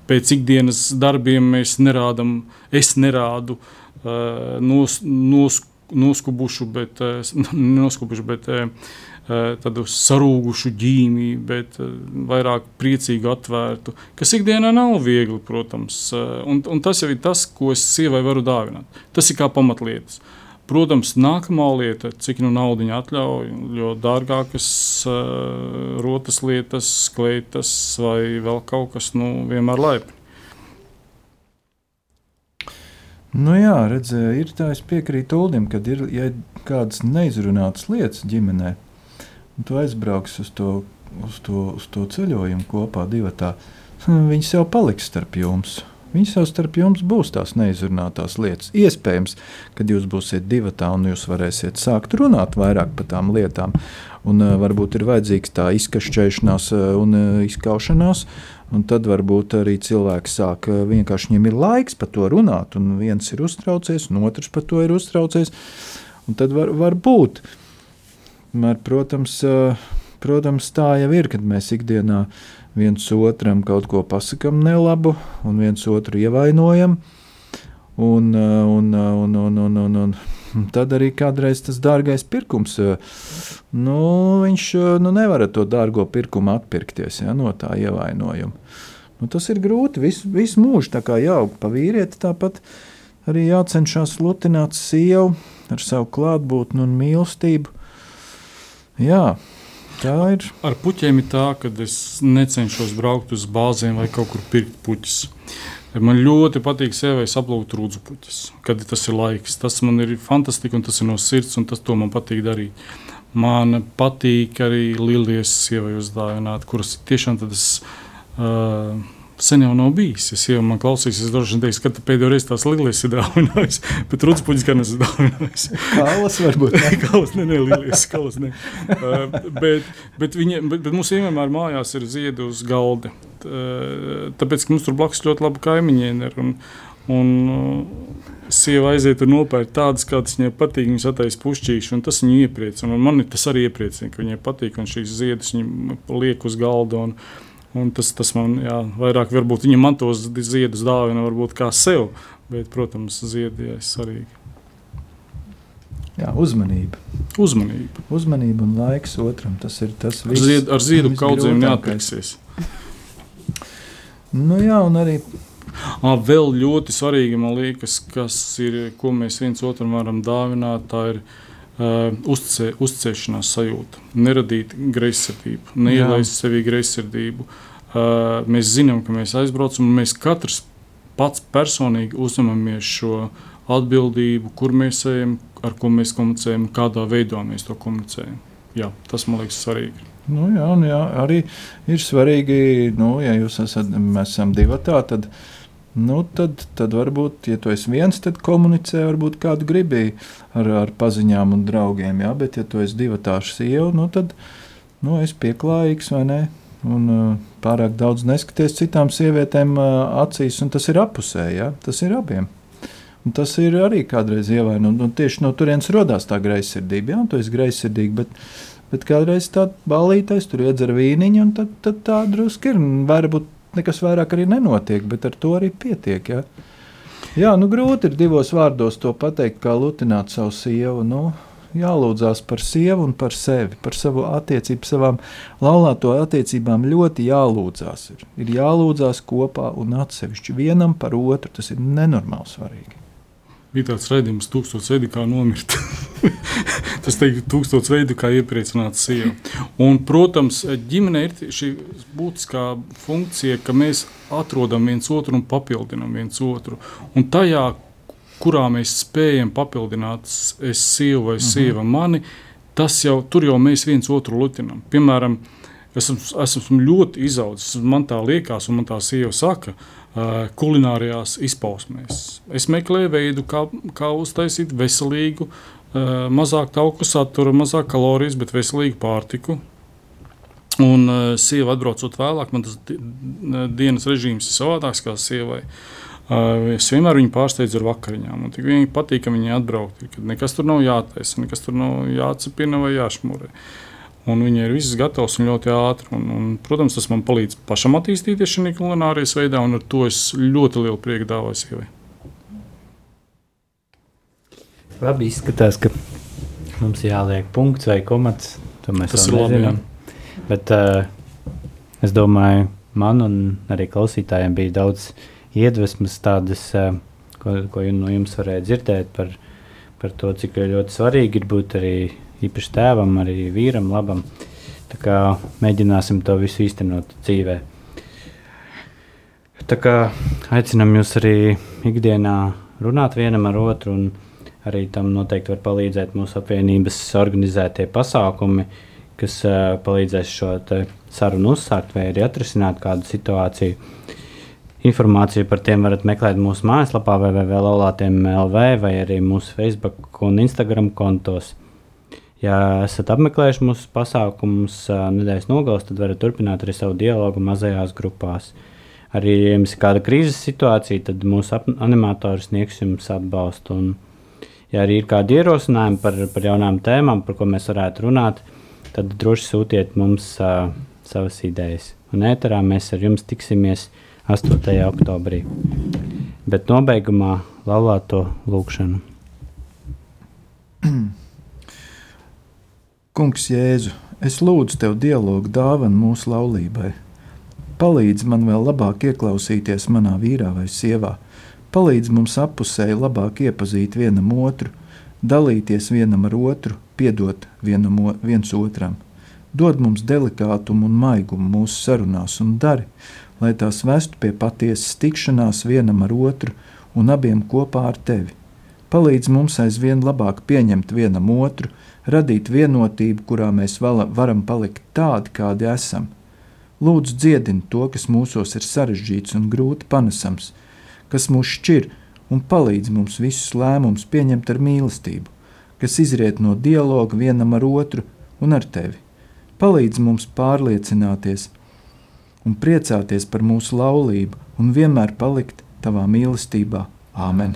pēc ikdienas darbiem mēs nerādām, es nerādu nos, nos, noskubušu, bet, noskubušu, bet Eh, tādu sarūgušu ģīmi, bet eh, vairāk priecīgu, atvērtu, kas ikdienā nav viegli, protams. Eh, un, un tas jau ir tas, ko es sievai varu dāvināt. Tas ir kā pamatlietas. Protams, nākamā lieta, cik nu naudu atļauj, jo dārgākas uh, rotas lietas, kleitas vai vēl kaut kas, nu, vienmēr laipni. Nu jā, redzēju, ir tā, es piekrītu Ulim, kad ir ja kādas neizrunātas lietas ģimenei un tu aizbrauksi uz to, uz to, uz to ceļojumu kopā, divi tā, viņas jau paliks starp jums. Viņas jau starp jums būs tās neizrunātās lietas. Iespējams, kad jūs būsiet divi tā, un jūs varēsiet sākt runāt vairāk par tām lietām. Un, uh, varbūt ir vajadzīgs tā izkašķēšanās uh, un uh, izkaušanās. Un tad varbūt arī cilvēki sāk vienkārši viņiem ir laiks par to runāt. Un viens ir uztraucies, un otrs par to ir uztraucies. Un tad var, var būt. Uh, Mēr, protams, protams, tā jau ir, kad mēs ikdienā viens otram kaut ko pasakām nelabu un viens otru ievainojam. Un, un, un, un, un, un, un tad arī kādreiz tas dārgais pirkums, nu, viņš nu, nevar to dārgo pirkumu atpirkties ja, no tā ievainojuma. Nu, tas ir grūti visu, visu mūžu jāaug pa vīrieti. Tāpat arī jācenšas lutināt sievu ar savu klātbūtni un mīlestību. Jā, tā ir. Ar puķiem ir tā, ka es necenšos braukt uz bāzēm vai kaut kur pirkt puķus. Man ļoti patīk sievai saplūkt rūdzu puķus, kad tas ir laiks. Tas man ir fantastiski un tas ir no sirds, un tas man patīk darīt. Man patīk arī lielijas sievai uzdāvināt, kuras tiešām tas. Uh, sen jau nav bijis. Es jau man klausījos, es droši vien teicu, ka pēdējo reizi tās lielais ir dāvinājis, bet rudspunis gan esmu dāvinājis. Kalas varbūt. Ne? kalas, ne, ne, lielais, kalas, ne. uh, bet, bet, viņa, bet, bet mums vienmēr mājās ir ziedi uz galda. Uh, tāpēc, ka mums tur blakus ļoti labi kaimiņieni ir. Un, un, uh, Sieva aiziet un nopērk tādas, kādas viņai patīk. Viņas attaisno pušķīšu, un tas viņu iepriecina. Man tas arī iepriecina, ka viņai patīk, un šīs ziedus viņa liek uz galda. Un, Un tas, tas man jā, vairāk, varbūt viņa man tos ziedus dāvina, varbūt kā sev, bet, protams, ziedi ir svarīgi. Jā, uzmanība. Uzmanība. Uzmanība un laiks otram. Tas ir tas, kas skatījumā. Ar ziedu kaudzēm neatpūsties. Nu, jā, un arī. À, vēl ļoti svarīgi, man liekas, kas ir, ko mēs viens otram varam dāvināt, tā ir uh, uh, uzcē, uzcēšanās sajūta, neradīt greizsirdību, neielaist sevī greizsirdību. Uh, mēs zinām, ka mēs aizbraucam, un mēs katrs pats personīgi uzņemamies šo atbildību, kur mēs ejam, ar ko mēs komunicējam, kādā veidā mēs to komunicējam. Jā, tas man liekas svarīgi. Nu, jā, jā, arī ir svarīgi, nu, ja jūs esat, mēs esam divi tādi Nu, tad, tad varbūt, ja tu esi viens, tad komunicē varbūt kādu gribēji ar, ar paziņām un draugiem. Jā? Bet, ja tu esi divi tāši sieva, nu, tad nu, es pieklājīgs vai ne. Un uh, pārāk daudz neskaties citām sievietēm uh, acīs, un tas ir apusē, ja? tas ir abiem. Un tas ir arī kādreiz ievainojams. Nu, tieši no turienes radās tā greizsirdība. Jā, tu esi greizsirdīga, bet, bet kādreiz tā balītais tur iedzer vīniņu, un tad, tad tā drusku ir. Varbūt nekas vairāk arī nenotiek, bet ar to arī pietiek. Ja? Jā, nu grūti ir divos vārdos to pateikt, kā lutināt savu sievu. Nu, jālūdzās par sievu un par sevi, par savu attiecību, savām laulāto attiecībām ļoti jālūdzās. Ir, ir jālūdzās kopā un atsevišķi vienam par otru. Tas ir nenormāli svarīgi bija tāds redzējums, tūkstoš veidu, kā nomirt. Tas teikt, tūkstoš veidu, kā iepriecināt sievu. Un, protams, ģimenē ir šī būtiskā funkcija, ka mēs atrodam viens otru un papildinām viens otru. Un tajā, kurā mēs spējam papildināt, es sievu vai mhm. sieva mani, tas jau tur jau mēs viens otru lutinām. Piemēram, esmu, esmu ļoti izaudzis, man tā liekas, un man tā sieva saka, uh, kulinārijās izpausmēs. Es meklēju veidu, kā, kā uztaisīt veselīgu, uh, mazāk tauku satura, mazāk kalorijas, bet veselīgu pārtiku. Un uh, sieva atbraucot vēlāk, man tas di dienas režīms ir savādāks kā sievai. Uh, es vienmēr viņu pārsteidzu ar vakariņām. Tik viņi patīk, ka viņi atbrauc. Nekas tur nav jātaisa, nekas tur nav jācepina vai jāšmurē. Un viņi ir visas gatavas un ļoti ātri. Un, un, protams, tas man palīdz pašam attīstīties šajā kulinārijas veidā, un ar to es ļoti lielu prieku dāvāju sievai. Labi izskatās, ka mums jāliek punkts vai komats. Tas ir labi. Jā. Bet uh, es domāju, man un arī klausītājiem bija daudz iedvesmas, tādas, uh, ko, ko no jums varēja dzirdēt par, par to, cik ļoti svarīgi ir būt arī īpaši tēvam, arī vīram labam. Tā kā mēģināsim to visu īstenot dzīvē. Tā kā aicinam jūs arī ikdienā runāt vienam ar otru, un arī tam noteikti var palīdzēt mūsu apvienības organizētie pasākumi, kas uh, palīdzēs šo sarunu uzsākt vai arī atrisināt kādu situāciju. Informāciju par tiem varat meklēt mūsu mājaslapā, www.laulātiem.lv vai arī mūsu Facebook un Instagram kontos. Ja esat apmeklējuši mūsu pasākumus nedēļas nogalē, tad varat turpināt arī savu dialogu mazajās grupās. Arī, ja jums ir kāda krīzes situācija, tad mūsu animatori sniegs jums atbalstu. Un, ja arī ir kādi ierosinājumi par, par jaunām tēmām, par ko mēs varētu runāt, tad droši sūtiet mums uh, savas idejas. Un ēterā mēs ar jums tiksimies 8. oktobrī. Bet nobeigumā laulāto lūkšanu. Kungs, Jēzu, es lūdzu tev dialogu dāvanu mūsu laulībai. Palīdz man vēl labāk ieklausīties manā vīrā vai sievā. Palīdz mums apusēji labāk iepazīt vienam otru, dalīties vienam ar otru, piedot vienam, viens otram. Dod mums delikātumu un maigumu mūsu sarunās un dari, lai tās vestu pie patiesas tikšanās vienam ar otru un abiem kopā ar tevi. Palīdz mums aizvien labāk pieņemt vienam otru, radīt vienotību, kurā mēs varam palikt tādi, kādi esam. Lūdzu, dziedini to, kas mūsos ir sarežģīts un grūti panesams, kas mūs šķir un palīdz mums visus lēmumus pieņemt ar mīlestību kas izriet no dialoga vienam ar otru un ar tevi. Palīdz mums pārliecināties un priecāties par mūsu laulību un vienmēr palikt tavā mīlestībā. Āmen!